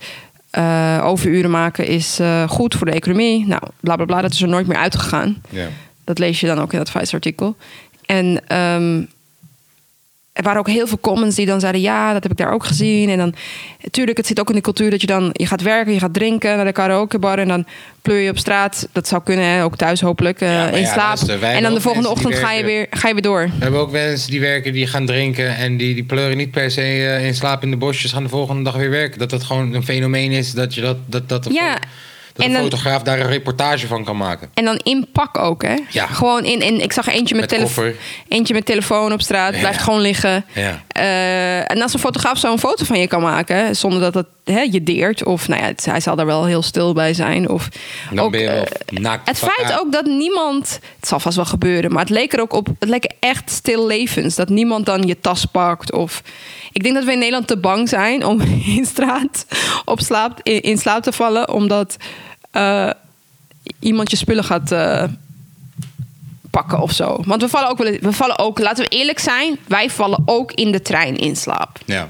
S2: eh, overuren maken is goed voor de economie. Nou, bla bla bla, dat is er nooit meer uitgegaan.
S1: Ja.
S2: Dat lees je dan ook in dat Vice-artikel. En ehm, er waren ook heel veel comments die dan zeiden... ja, dat heb ik daar ook gezien. En dan, natuurlijk, het zit ook in de cultuur dat je dan... je gaat werken, je gaat drinken naar de karaokebar... en dan pleur je op straat. Dat zou kunnen, ook thuis hopelijk,
S1: Ja, maar
S2: in
S1: ja,
S2: slaap.
S1: luister,
S2: en dan de volgende ochtend ga je, weer, ga je weer door.
S1: We hebben ook mensen die werken, die gaan drinken en die, die pleuren niet per se eh, in slaap in de bosjes, gaan de volgende dag weer werken. Dat dat gewoon een fenomeen is dat je dat, dat, dat,
S2: Ja,
S1: dat
S2: en
S1: een
S2: dan-
S1: fotograaf daar een reportage van kan maken.
S2: En dan in pak ook, hè?
S1: Ja.
S2: Gewoon in, in. Ik zag eentje met,
S1: Met
S2: telefo-
S1: koffer.
S2: eentje met telefoon op straat,
S1: Ja.
S2: blijft gewoon liggen.
S1: Ja.
S2: Eh, en als een fotograaf zo een foto van je kan maken, zonder dat het hè, je deert, of nou ja, het- hij zal daar wel heel stil bij zijn. Of
S1: Dan
S2: ook,
S1: ben je wel
S2: eh,
S1: naakt.
S2: het feit ook dat niemand, het zal vast wel gebeuren, maar het leek er ook op, het leek echt stil levens. Dat niemand dan je tas pakt. Of ik denk dat we in Nederland te bang zijn om in straat op slaap, in, in slaap te vallen, omdat eh, iemand je spullen gaat eh, pakken of zo. Want we vallen ook, wel- we vallen ook, laten we eerlijk zijn, wij vallen ook in de trein in slaap.
S1: Ja.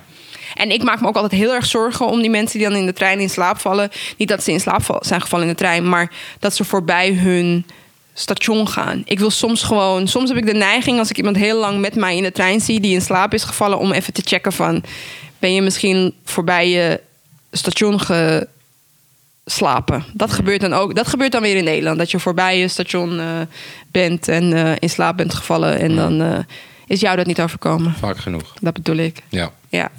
S2: En ik maak me ook altijd heel erg zorgen om die mensen die dan in de trein in slaap vallen. Niet dat ze in slaap zijn gevallen in de trein, maar dat ze voorbij hun station gaan. Ik wil soms gewoon, soms heb ik de neiging als ik iemand heel lang met mij in de trein zie die in slaap is gevallen, om even te checken van, ben je misschien voorbij je station geslapen? Dat gebeurt dan ook. Dat gebeurt dan weer in Nederland, dat je voorbij je station eh, bent en eh, in slaap bent gevallen en dan eh, is jou dat niet overkomen.
S1: Vaak genoeg.
S2: Dat bedoel ik.
S1: Ja.
S2: Ja,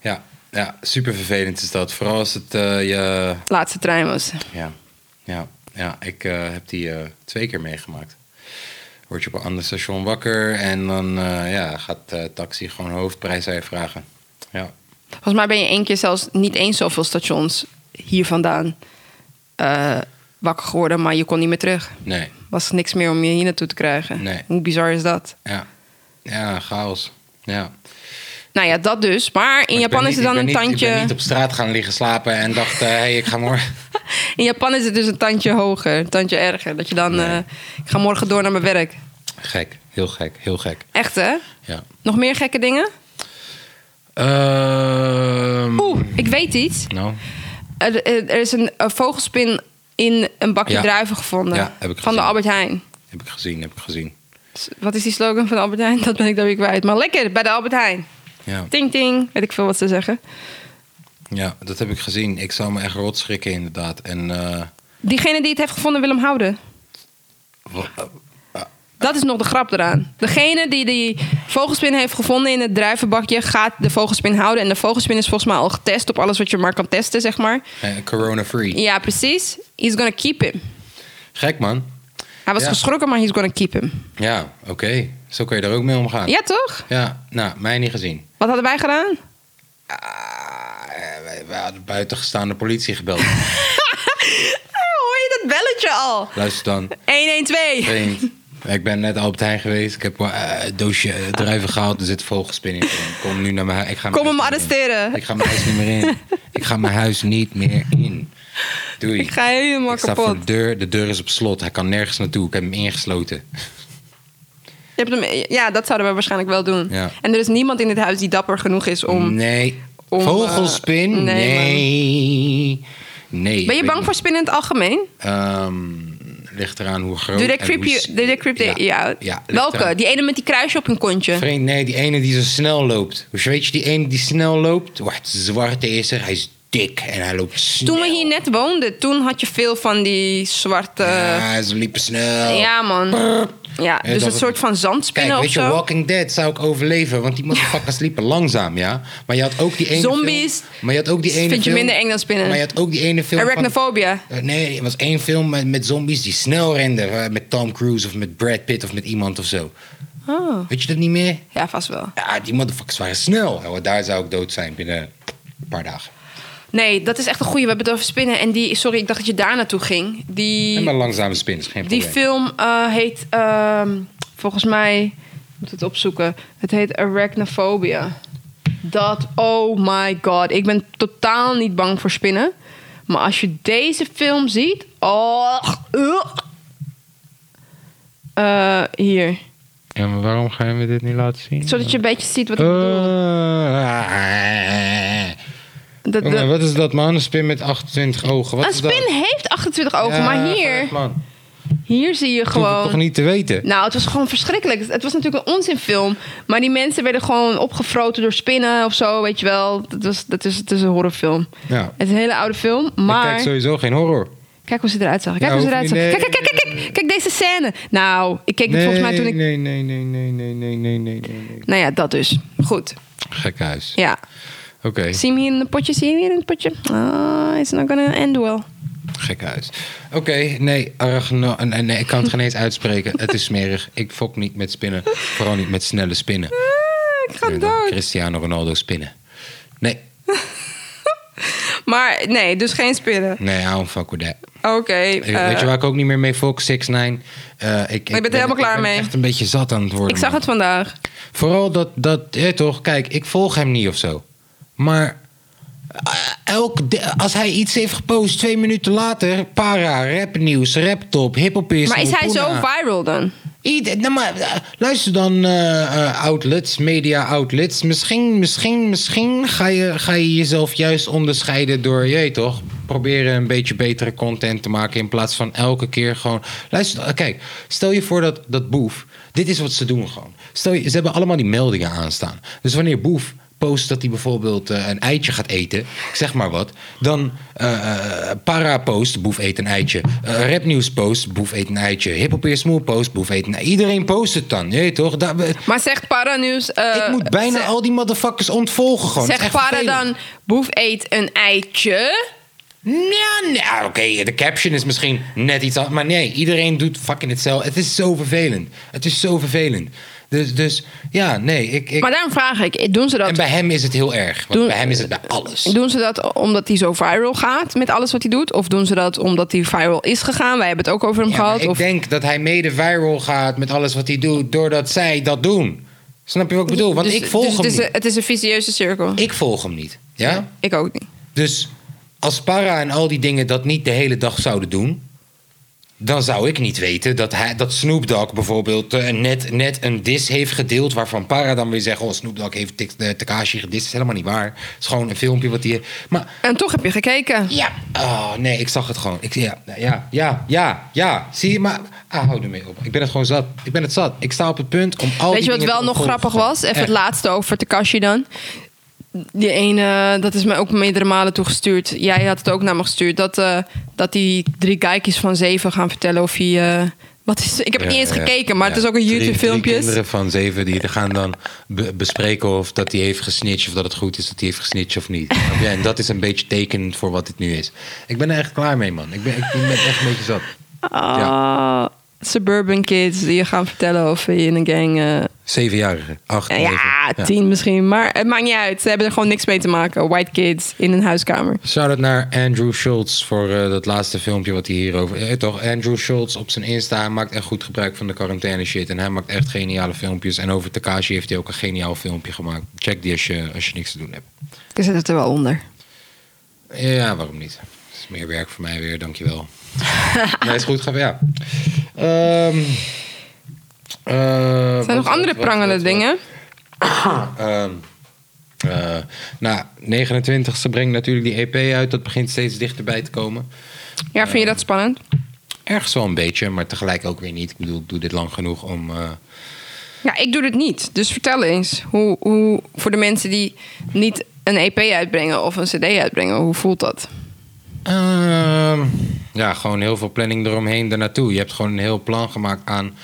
S1: Ja. Ja, super vervelend is dat. Vooral als het je...
S2: laatste trein was.
S1: Ja. Ja. Ja, ik heb die twee keer meegemaakt. Word je op een ander station wakker en dan ja, gaat eh taxi gewoon hoofdprijs aan je vragen. Ja.
S2: Volgens mij ben je één keer zelfs niet eens zoveel stations hier vandaan eh, wakker geworden, maar je kon niet meer terug.
S1: Nee.
S2: Was niks meer om je hier naartoe te krijgen.
S1: Nee.
S2: Hoe bizar is dat?
S1: Ja. Ja, chaos. Ja.
S2: Nou ja, dat dus. Maar in
S1: Maar
S2: Japan is het dan een
S1: niet-
S2: tandje.
S1: Ik ben niet op straat gaan liggen slapen en dacht, hé, hey, ik ga morgen...
S2: In Japan is het dus een tandje hoger, een tandje erger. Dat je dan,
S1: Nee.
S2: eh, ik ga morgen door naar mijn werk.
S1: Gek, heel gek, heel gek.
S2: Echt hè?
S1: Ja.
S2: Nog meer gekke dingen?
S1: Ehm,
S2: Oeh, ik weet iets.
S1: Nou,
S2: Er, is een, een vogelspin in een bakje
S1: Ja.
S2: druiven gevonden.
S1: Ja, heb ik
S2: van de
S1: gezien.
S2: Albert Heijn.
S1: heb ik gezien, heb ik gezien.
S2: Wat is die slogan van de Albert Heijn? Dat ben ik dan weer kwijt. Maar lekker, bij de Albert Heijn.
S1: Ja.
S2: Ting ting, weet ik veel wat ze zeggen.
S1: ja, dat heb ik gezien. Ik zou me echt rot schrikken inderdaad. En eh,
S2: Diegene die het heeft gevonden wil hem houden.
S1: wa-
S2: Dat is nog de grap eraan. Degene die die vogelspin heeft gevonden in het druivenbakje... gaat de vogelspin houden. En de vogelspin is volgens mij al getest op alles wat je maar kan testen, zeg maar.
S1: corona-free.
S2: Ja, precies. He's gonna keep him.
S1: Gek man.
S2: Hij was
S1: Ja.
S2: geschrokken, maar he's gonna keep him.
S1: Ja, oké. Zo kun je er ook mee omgaan.
S2: Ja, toch?
S1: Ja, nou, mij niet gezien.
S2: Wat hadden wij gedaan?
S1: Ah, wij, wij hadden buitengestaande politie gebeld.
S2: hoor je dat belletje al?
S1: Luister dan.
S2: 112.
S1: Vriend, ik ben net Albert Heijn geweest. Ik heb eh, een doosje druiven gehaald. Er zit vogelspin in. Kom nu naar mijn huis. Ik ga mijn
S2: Kom hem arresteren.
S1: Ik ga mijn huis niet meer in. Ik ga mijn huis niet meer in. Doei.
S2: Ik ga helemaal
S1: Ik sta
S2: kapot.
S1: voor de deur. De deur is op slot. Hij kan nergens naartoe. Ik heb hem ingesloten.
S2: Je hebt hem, ja, dat zouden we waarschijnlijk wel doen.
S1: Ja.
S2: En er is niemand in dit huis die dapper genoeg is om...
S1: Nee.
S2: om,
S1: Vogelspin?
S2: eh, nee,
S1: nee. Nee.
S2: Ben je bang voor spinnen in het algemeen?
S1: Ehm, ligt eraan hoe groot.
S2: Doe de
S1: en
S2: creep
S1: hoe
S2: je,
S1: s-
S2: doe je
S1: Ja.
S2: Welke?
S1: eraan.
S2: Die ene met die kruisje op hun kontje?
S1: Nee, die ene die zo snel loopt. Weet je die ene die snel loopt? Wacht, zwarte is er. Hij is dik en hij loopt snel.
S2: Toen we hier net woonden, toen had je veel van die zwarte...
S1: Ja, ze liepen snel.
S2: Ja, man. Ja,
S1: Ja,
S2: dus een soort van zandspinnen
S1: Kijk, weet je. Walking Dead zou ik overleven, want die motherfuckers liepen langzaam, ja. Maar je had ook die ene
S2: Zombies
S1: film- maar je had ook die ene
S2: vind je
S1: film-
S2: minder eng dan spinnen.
S1: Maar je had ook die ene film
S2: Arachnophobia.
S1: Eh, nee, er was één film met, met zombies die snel renden. eh, Met Tom Cruise of met Brad Pitt of met iemand of zo.
S2: Oh.
S1: Weet je dat niet meer?
S2: Ja, vast wel.
S1: Ja, die motherfuckers waren snel. Daar zou ik dood zijn binnen een paar dagen.
S2: Nee, dat is echt een goeie. We hebben het over spinnen. En die, sorry, ik dacht dat je daar naartoe ging. Die,
S1: En maar langzame spin is geen
S2: die
S1: probleem.
S2: film eh, heet, ehm, volgens mij, ik moet het opzoeken. Het heet Arachnophobia. Dat, oh my god. Ik ben totaal niet bang voor spinnen. Maar als je deze film ziet, oh. Eh, hier.
S1: Ja, maar waarom ga je me dit niet laten zien?
S2: Zodat je een beetje ziet wat ik bedoel.
S1: Jongen, wat is dat man? Een spin met 28 ogen. Wat
S2: een
S1: is dat?
S2: spin heeft 28 ogen,
S1: Ja,
S2: maar hier,
S1: man.
S2: hier zie je
S1: Dat
S2: gewoon...
S1: toch niet te weten?
S2: Nou, het was gewoon verschrikkelijk. Het was natuurlijk een onzinfilm. Maar die mensen werden gewoon opgefroten door spinnen of zo, weet je wel. Dat, was, dat is, het is een horrorfilm.
S1: Ja.
S2: Het is een hele oude film,
S1: Ik
S2: maar...
S1: kijk sowieso geen horror.
S2: Kijk hoe ze eruit zag. Kijk
S1: Ja,
S2: hoe ze eruit zag.
S1: nee,
S2: Kijk, kijk, kijk, kijk, kijk deze scène. Nou, ik keek het volgens mij toen ik...
S1: nee, nee, nee, nee, nee, nee, nee, nee, nee, nee.
S2: Nou ja, dat dus. Goed.
S1: Gek huis.
S2: Ja.
S1: Oké,
S2: Zie hem hier in het potje? Zie je hem hier in het potje? Ah, it's not gonna end well.
S1: gek huis. Oké, nee, arachno... Nee, nee, ik kan het geen eens uitspreken. Het is smerig. Ik fok niet met spinnen. Vooral niet met snelle spinnen.
S2: Ah, ik ga dood.
S1: Cristiano Ronaldo spinnen. Nee,
S2: Maar nee, dus geen spinnen.
S1: nee, I don't fuck with that.
S2: Oké.
S1: Ik-
S2: eh,
S1: Weet je waar ik ook niet meer mee fok? 6 9 uh, ik, ik,
S2: er helemaal klaar
S1: ik ben
S2: mee.
S1: echt een beetje zat aan het worden.
S2: ik zag
S1: man.
S2: het vandaag.
S1: Vooral dat, dat ja, toch, kijk, ik volg hem niet of zo. Maar eh, elk, als hij iets heeft gepost, twee minuten later, para, rapnieuws, raptop, hiphopis.
S2: Maar is hij zo viral dan?
S1: Ieder, nou maar, eh, luister dan, eh, outlets, media outlets. Misschien, misschien, misschien ga je, ga je jezelf juist onderscheiden door, je toch, proberen een beetje betere content te maken in plaats van elke keer gewoon. Luister, kijk, stel je voor dat, dat Boef, dit is wat ze doen gewoon. Stel je, ze hebben allemaal die meldingen aanstaan. Dus wanneer Boef post dat hij bijvoorbeeld eh, een eitje gaat eten, zeg maar wat, dan eh, eh, para post, boef eet een eitje, Eh rapnieuws post, boef eet een eitje, hippopeer smoel post, boef eet een eitje. Iedereen post het dan, je weet toch?
S2: Maar zegt Paranieuws... eh,
S1: ik moet bijna al die motherfuckers ontvolgen gewoon.
S2: Zegt Para
S1: vervelend.
S2: dan... Boef eet een eitje.
S1: Ja, nou, oké, de caption is misschien net iets anders. Maar nee, iedereen doet fucking hetzelfde. Het is zo vervelend. Het is zo vervelend. Dus, dus ja, nee. Ik, ik,
S2: Maar daarom vraag ik, doen ze
S1: en
S2: dat,
S1: bij hem is het heel erg. Want
S2: Doen-
S1: bij hem is het bij alles.
S2: doen ze dat omdat hij zo viral gaat met alles wat hij doet? Of doen ze dat omdat hij viral is gegaan? Wij hebben het ook over hem
S1: Ja,
S2: gehad.
S1: ik
S2: Of...
S1: denk dat hij mede viral gaat met alles wat hij doet... doordat zij dat doen. Snap je wat ik bedoel? Want
S2: Dus-
S1: ik volg
S2: dus
S1: hem
S2: het is,
S1: niet.
S2: een, het is een vicieuze cirkel.
S1: Ik volg hem niet. Ja?
S2: Ik ook niet.
S1: Dus als Para en al die dingen dat niet de hele dag zouden doen... dan zou ik niet weten dat, hij, dat Snoop Dogg bijvoorbeeld eh, net, net een dis heeft gedeeld... waarvan Para dan weer zegt... oh, Snoop Dogg heeft eh, Tekashi gedist. Dat is helemaal niet waar. Het is gewoon een filmpje wat hij... Maar
S2: En toch heb je gekeken.
S1: ja, oh, nee, ik zag het gewoon. Ik, ja, ja, ja, ja, ja. Zie je, maar ah, hou ermee op. Ik ben het gewoon zat. Ik ben het zat. Ik sta op het punt om al
S2: Weet je wat wel nog grappig was? Even het
S1: Echt.
S2: laatste over Takashi dan. Die ene, dat is mij ook meerdere malen toegestuurd. Jij had het ook naar me gestuurd. Dat, eh, dat die drie kijkjes van zeven gaan vertellen of hij... eh, wat is, ik heb het
S1: Ja,
S2: niet eens
S1: ja.
S2: gekeken, maar
S1: Ja,
S2: het is ook een.
S1: Drie kinderen van zeven die gaan dan be- bespreken of dat hij heeft gesnitcht... of dat het goed is dat hij heeft gesnitcht of niet. Je? en dat is een beetje tekenend voor wat het nu is. Ik ben er echt klaar mee, man. Ik ben, ik ben echt een beetje zat.
S2: Ah, Suburban kids die je gaan vertellen of je in een gang... eh,
S1: Zevenjarige, acht,
S2: ja,
S1: negen.
S2: tien misschien. Maar het maakt niet uit. Ze hebben er gewoon niks mee te maken. White kids in een huiskamer.
S1: Shout-out naar Andrew Schultz voor eh, dat laatste filmpje wat hij hierover... Eh, toch, Andrew Schultz op zijn Insta hij maakt echt goed gebruik van de quarantaine shit. En hij maakt echt geniale filmpjes. En over Takashi heeft hij ook een geniaal filmpje gemaakt. Check die als je, als je niks te doen hebt.
S2: Ik zet het er wel onder.
S1: Ja, waarom niet? Het is meer werk voor mij weer, dankjewel. nee, is goed, gaan ja. Ehm eh,
S2: Zijn er nog andere
S1: wat-
S2: prangende
S1: wat- wat-
S2: dingen?
S1: Ehm, eh, nou, 29e brengt natuurlijk die EP uit. Dat begint steeds dichterbij te komen.
S2: Ja, vind je dat spannend?
S1: Ergens wel een beetje, maar tegelijk ook weer niet. Ik bedoel, ik doe dit lang genoeg om... eh,
S2: Ja, ik doe dit niet. Dus vertel eens. Hoe, hoe, voor de mensen die niet een EP uitbrengen of een CD uitbrengen? Hoe voelt dat?
S1: Ehm, ja, gewoon heel veel planning eromheen ernaartoe. Je hebt gewoon een heel plan gemaakt aan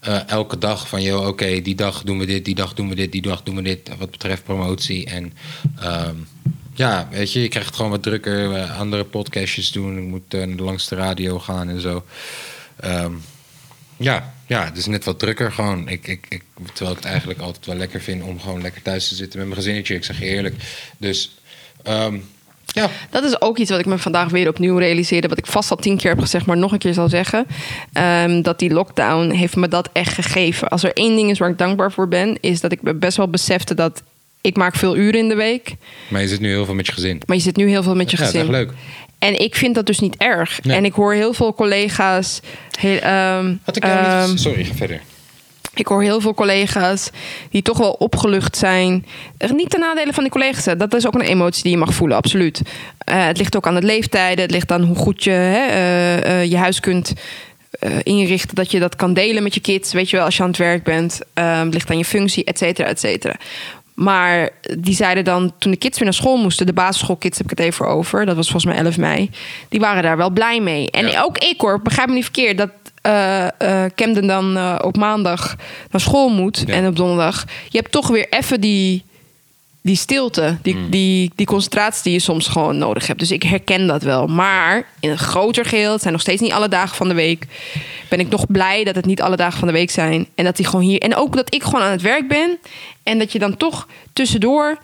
S1: eh, elke dag. Van, joh, oké, die dag doen we dit, die dag doen we dit, die dag doen we dit. Wat betreft promotie. En ehm, ja, weet je, je krijgt gewoon wat drukker. eh, andere podcastjes doen. Ik moet eh, naar de radio gaan en zo. Ehm, ja, ja, het is net wat drukker gewoon. Ik, ik, ik, terwijl ik het eigenlijk altijd wel lekker vind om gewoon lekker thuis te zitten met mijn gezinnetje. Ik zeg je eerlijk. Dus ehm, ja,
S2: Dat is ook iets wat ik me vandaag weer opnieuw realiseerde. Wat ik vast al tien keer heb gezegd, maar nog een keer zal zeggen. Ehm, dat die lockdown heeft me dat echt gegeven. Als er één ding is waar ik dankbaar voor ben, is dat ik me best wel besefte dat ik maak veel uren in de week.
S1: maar je zit nu heel veel met je gezin.
S2: Maar je zit nu heel veel met je
S1: Ja,
S2: gezin.
S1: echt leuk.
S2: En ik vind dat dus niet erg.
S1: Nee.
S2: En ik hoor heel veel collega's. Heel, ehm,
S1: Had ik jou
S2: ehm,
S1: niet... Sorry, ga verder.
S2: Ik hoor heel veel collega's die toch wel opgelucht zijn. Niet ten nadele van die collega's. Dat is ook een emotie die je mag voelen, absoluut. Eh, het ligt ook aan het leeftijden. Het ligt aan hoe goed je hè, eh, eh, je huis kunt inrichten. Dat je dat kan delen met je kids. Weet je wel, als je aan het werk bent. Eh, het ligt aan je functie, et cetera, et cetera. Maar die zeiden dan, toen de kids weer naar school moesten, de basisschoolkids heb ik het even over, dat was volgens mij 11 mei, die waren daar wel blij mee. En
S1: Ja.
S2: ook ik hoor, begrijp me niet verkeerd, dat eh, Camden dan eh, op maandag naar school moet
S1: Ja.
S2: en op donderdag. Je hebt toch weer even die, die stilte, die,
S1: Mm.
S2: die, die concentratie die je soms gewoon nodig hebt. Dus ik herken dat wel. Maar in een groter geheel, het zijn nog steeds niet alle dagen van de week, ben ik nog blij dat het niet alle dagen van de week zijn. En dat die gewoon hier. En ook dat ik gewoon aan het werk ben. En dat je dan toch tussendoor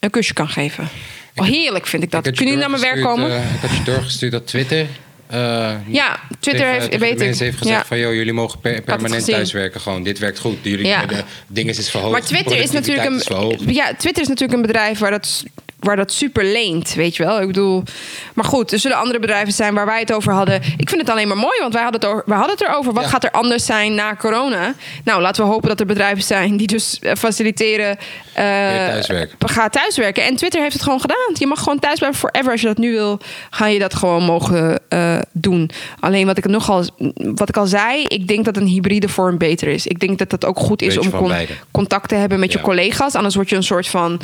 S2: een kusje kan geven. Oh, heerlijk vind ik dat.
S1: Ik had je
S2: Kunnen jullie naar mijn werk komen?
S1: ik had je doorgestuurd dat Twitter... eh,
S2: ja, Twitter
S1: tegen-
S2: heeft, weet
S1: mensen heeft gezegd
S2: Ja.
S1: van... joh, jullie mogen per- permanent thuiswerken. Gewoon, dit werkt goed. Jullie,
S2: Ja.
S1: De dinges is verhoogd.
S2: Maar Twitter is natuurlijk een,
S1: is
S2: ja, Twitter is natuurlijk een bedrijf waar dat, waar dat super leent, weet je wel. Ik bedoel, maar goed, er zullen andere bedrijven zijn waar wij het over hadden. Ik vind het alleen maar mooi, want wij hadden het, over, wij hadden het erover. Wat
S1: Ja.
S2: gaat er anders zijn na corona? Nou, laten we hopen dat er bedrijven zijn die dus eh, faciliteren. eh,
S1: Ga je thuiswerken.
S2: Ga thuiswerken. En Twitter heeft het gewoon gedaan. Je mag gewoon thuis blijven forever. Als je dat nu wil, ga je dat gewoon mogen eh, doen. Alleen wat ik nogal, wat ik al zei, ik denk dat een hybride vorm beter is. Ik denk dat het ook goed is
S1: Beetje
S2: om con-
S1: beide.
S2: contact te hebben met je collega's. Anders word je een soort van.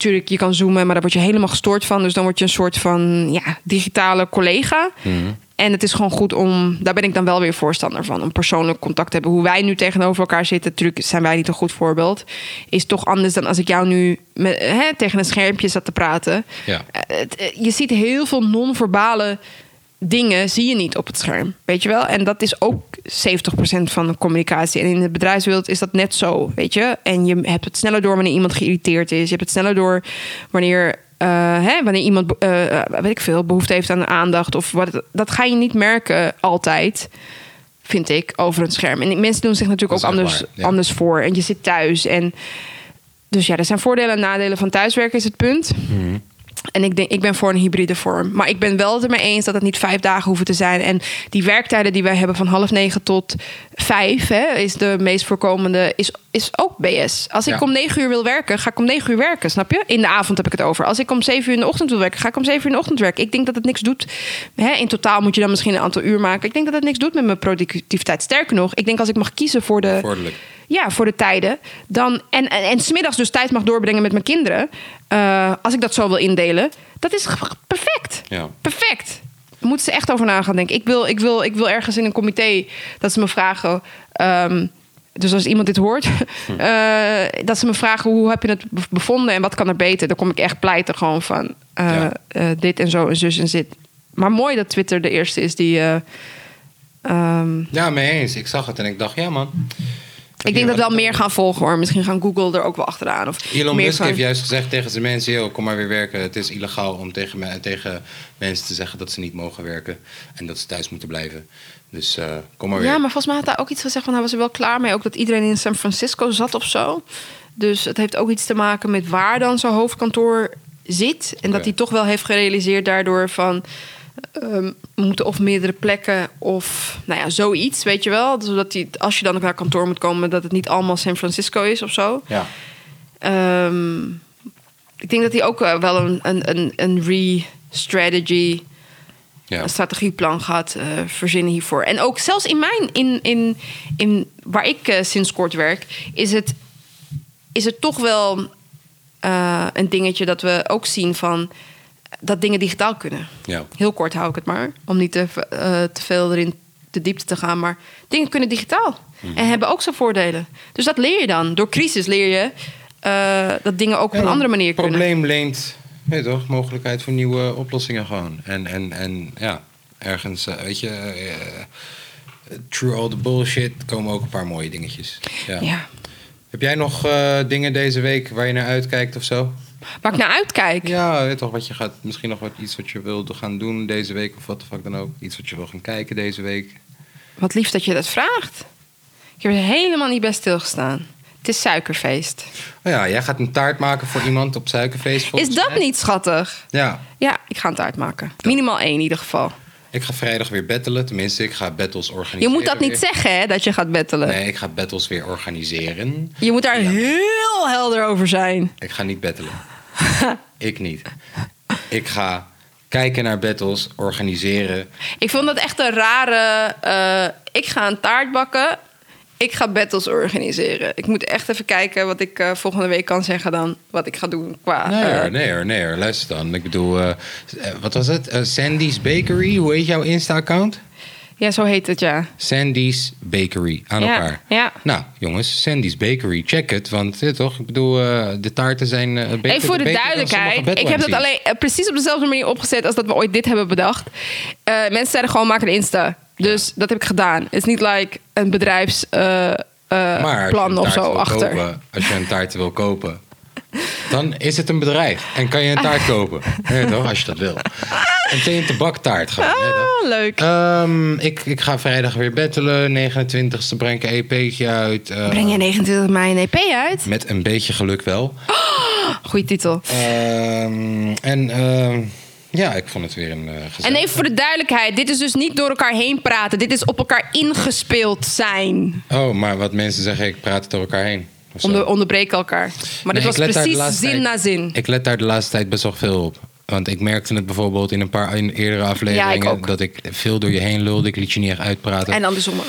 S2: Natuurlijk, je kan zoomen, maar daar word je helemaal gestoord van. Dus dan word je een soort van ja, digitale collega.
S1: Mhm.
S2: En het is gewoon goed om, daar ben ik dan wel weer voorstander van, om persoonlijk contact te hebben. Hoe wij nu tegenover elkaar zitten, natuurlijk zijn wij niet een goed voorbeeld. Is toch anders dan als ik jou nu met, hè, tegen een schermpje zat te praten.
S1: Ja.
S2: Eh, eh, je ziet heel veel non-verbale dingen zie je niet op het scherm. Weet je wel? En dat is ook 70% van de communicatie. En in de bedrijfswereld is dat net zo, weet je? En je hebt het sneller door wanneer iemand geïrriteerd is. Je hebt het sneller door wanneer, eh, hè, wanneer iemand, eh, eh, weet ik veel, behoefte heeft aan aandacht. Of wat, dat ga je niet merken altijd, vind ik, over een scherm. En mensen doen zich natuurlijk ook anders,
S1: waar, ja.
S2: anders voor. En je zit thuis. En dus ja, er zijn voordelen en nadelen van thuiswerken, is het punt.
S1: Mhm.
S2: En ik, denk, ik ben voor een hybride vorm. Maar ik ben wel het ermee eens dat het niet vijf dagen hoeven te zijn. En die werktijden die wij hebben van half negen tot vijf... Hè, is de meest voorkomende, is, is ook BS. Als ik
S1: Ja.
S2: om negen uur wil werken, ga ik om negen uur werken, snap je? In de avond heb ik het over. Als ik om zeven uur in de ochtend wil werken, ga ik om zeven uur in de ochtend werken. Ik denk dat het niks doet. Hè, in totaal moet je dan misschien een aantal uur maken. Ik denk dat het niks doet met mijn productiviteit. Sterker nog, ik denk als ik mag kiezen voor de...
S1: Voordelijk.
S2: Ja, voor de tijden. Dan, en, en, en smiddags dus tijd mag doorbrengen met mijn kinderen. eh, als ik dat zo wil indelen. Dat is perfect.
S1: Ja.
S2: Perfect. Moeten ze echt over na gaan denken. Ik wil, ik, wil, ik wil ergens in een comité dat ze me vragen. ehm, dus als iemand dit hoort, eh, dat ze me vragen hoe heb je het bev- bevonden en wat kan er beter, dan kom ik echt pleiten gewoon van eh,
S1: Ja.
S2: eh, dit en zo en zus en zit. Maar mooi dat Twitter de eerste is die. ehm,
S1: Ja, mee eens. Ik zag het en ik dacht, ja man.
S2: ik denk dat wel meer gaan volgen hoor. Misschien gaan Google er ook wel achteraan. Of
S1: Elon
S2: meer
S1: Musk
S2: van-
S1: heeft juist gezegd tegen zijn mensen... Yo, kom maar weer werken. Het is illegaal om tegen, me- tegen mensen te zeggen dat ze niet mogen werken. En dat ze thuis moeten blijven. Dus eh, kom maar weer.
S2: Ja, maar volgens mij had hij ook iets gezegd van hij was er wel klaar mee. Ook dat iedereen in San Francisco zat of zo. Dus het heeft ook iets te maken met waar dan zijn hoofdkantoor zit. En dat hij toch wel heeft gerealiseerd daardoor van... ehm, we moeten of meerdere plekken of nou ja, zoiets, weet je wel. Zodat hij, als je dan naar kantoor moet komen... dat het niet allemaal San Francisco is of zo.
S1: Ja.
S2: Ehm, ik denk dat hij ook eh, wel een, een, een, een re-strategy
S1: Ja.
S2: een strategieplan gaat eh, verzinnen hiervoor. En ook zelfs in mijn, in, in, in waar ik eh, sinds kort werk, is het, is het toch wel eh, een dingetje dat we ook zien van dat dingen digitaal kunnen.
S1: Ja.
S2: Heel kort hou ik het maar, om niet te, eh, te veel erin de diepte te gaan. Maar dingen kunnen digitaal en hebben ook zijn voordelen. Dus dat leer je dan. Door crisis leer je eh, dat dingen ook op een andere manier
S1: Het
S2: kunnen.
S1: probleem leent, je toch, mogelijkheid voor nieuwe oplossingen gewoon. En, en, en ja, ergens, eh, weet je, eh, through all the bullshit komen ook een paar mooie dingetjes. Ja.
S2: Ja.
S1: Heb jij nog eh, dingen deze week waar je naar uitkijkt of zo?
S2: Waar ik naar uitkijk.
S1: Ja, weet toch, wat je gaat, misschien nog wat, iets wat je wilde gaan doen deze week of wat de fuck dan ook. Iets wat je wil gaan kijken deze week.
S2: Wat lief dat je dat vraagt. Ik heb er helemaal niet bij stilgestaan. Het is suikerfeest.
S1: Oh ja, jij gaat een taart maken voor iemand op suikerfeest.
S2: Is dat
S1: mij.
S2: niet schattig?
S1: Ja,
S2: Ja, ik ga een taart maken. Minimaal één in ieder geval.
S1: ik ga vrijdag weer battelen. Tenminste, ik ga battles organiseren.
S2: Je moet dat niet
S1: weer.
S2: zeggen, hè, dat je gaat bettelen.
S1: Nee, ik ga battles weer organiseren.
S2: Je moet daar heel helder over zijn.
S1: Ik ga niet battelen. ik niet. Ik ga kijken naar battles, organiseren.
S2: Ik vond dat echt een rare... eh, ik ga een taart bakken. Ik ga battles organiseren. Ik moet echt even kijken wat ik eh, volgende week kan zeggen dan. Wat ik ga doen qua...
S1: Nee hoor, nee hoor, nee hoor. Luister dan. Ik bedoel, eh, wat was het? Sandy's Bakery. Hoe heet jouw Insta-account?
S2: ja, zo heet het, ja.
S1: Sandy's Bakery. Aan
S2: Ja,
S1: elkaar.
S2: ja.
S1: Nou, jongens, Sandy's Bakery. Check het. Want eh, toch, ik bedoel, de taarten zijn beter
S2: Even voor de
S1: beter
S2: duidelijkheid. Ik heb dat alleen precies op dezelfde manier opgezet als dat we ooit dit hebben bedacht. Mensen zeiden gewoon maak een Insta. Dus dat heb ik gedaan. Het is niet like een bedrijfs eh, eh, plan
S1: een
S2: of zo achter.
S1: Kopen, als je een taart wil kopen, dan is het een bedrijf. En kan je een taart kopen. Nee, toch? Als je dat wil. Een thee- en tabaktaart gewoon. nee, toch?
S2: Ah, leuk.
S1: Ehm, ik, ik ga vrijdag weer battelen. 29e breng ik een EP'tje uit. eh,
S2: Breng je 29 mei een EP uit?
S1: Met een beetje geluk wel.
S2: Goeie titel.
S1: Ehm, en ehm, ja, ik vond het weer een uh,
S2: En even voor de duidelijkheid. Dit is dus niet door elkaar heen praten. Dit is op elkaar ingespeeld zijn.
S1: Oh, maar wat mensen zeggen, ik praat het door elkaar heen.
S2: Onder, onderbreken elkaar. Maar
S1: Nee,
S2: dit was precies zin
S1: tijd-
S2: na zin.
S1: Ik let daar de laatste tijd best wel veel op. Want ik merkte het bijvoorbeeld in een paar in eerdere afleveringen... dat ik veel door je heen lulde. Ik liet je niet echt uitpraten.
S2: En andersom ook.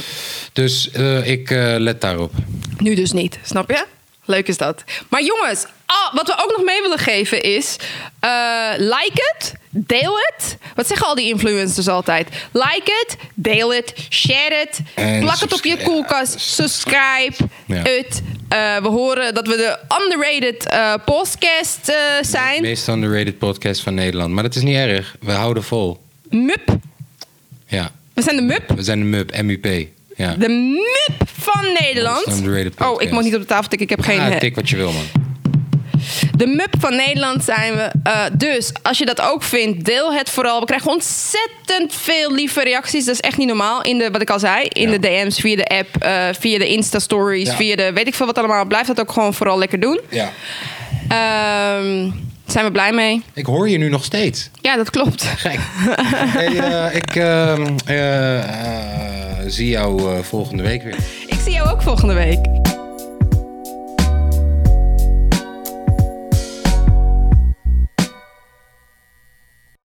S1: Dus eh, ik eh, let daarop.
S2: Nu dus niet, snap je? Leuk is dat. Maar jongens, wat we ook nog mee willen geven is... eh, like het, deel het. Wat zeggen al die influencers altijd? Like het, deel het, share het. Plak het op je koelkast, subscribe
S1: Ja.
S2: het. Eh, we horen dat we de underrated eh, podcast eh,
S1: De
S2: zijn.
S1: meest underrated podcast van Nederland. Maar dat is niet erg. We houden vol.
S2: MUP.
S1: Ja,
S2: We zijn de MUP.
S1: we zijn de MUP, MUP. Ja.
S2: De MUP van Nederland. Oh, ik mag niet op de tafel tikken. Ik heb geen...
S1: Ah,
S2: eh,
S1: tik wat je wil, man.
S2: De MUP van Nederland zijn we. Eh, dus als je dat ook vindt, deel het vooral. We krijgen ontzettend veel lieve reacties. Dat is echt niet normaal. In de, wat ik al zei, in
S1: Ja.
S2: de DM's, via de app, eh, via de Insta-stories,
S1: Ja.
S2: via de weet ik veel wat allemaal. Blijf dat ook gewoon vooral lekker doen.
S1: Ja.
S2: Ehm zijn we blij mee?
S1: Ik hoor je nu nog steeds.
S2: Ja, dat klopt.
S1: Gek. hey, eh, ik ehm, eh, eh, zie jou volgende week weer.
S2: Ik zie jou ook volgende week.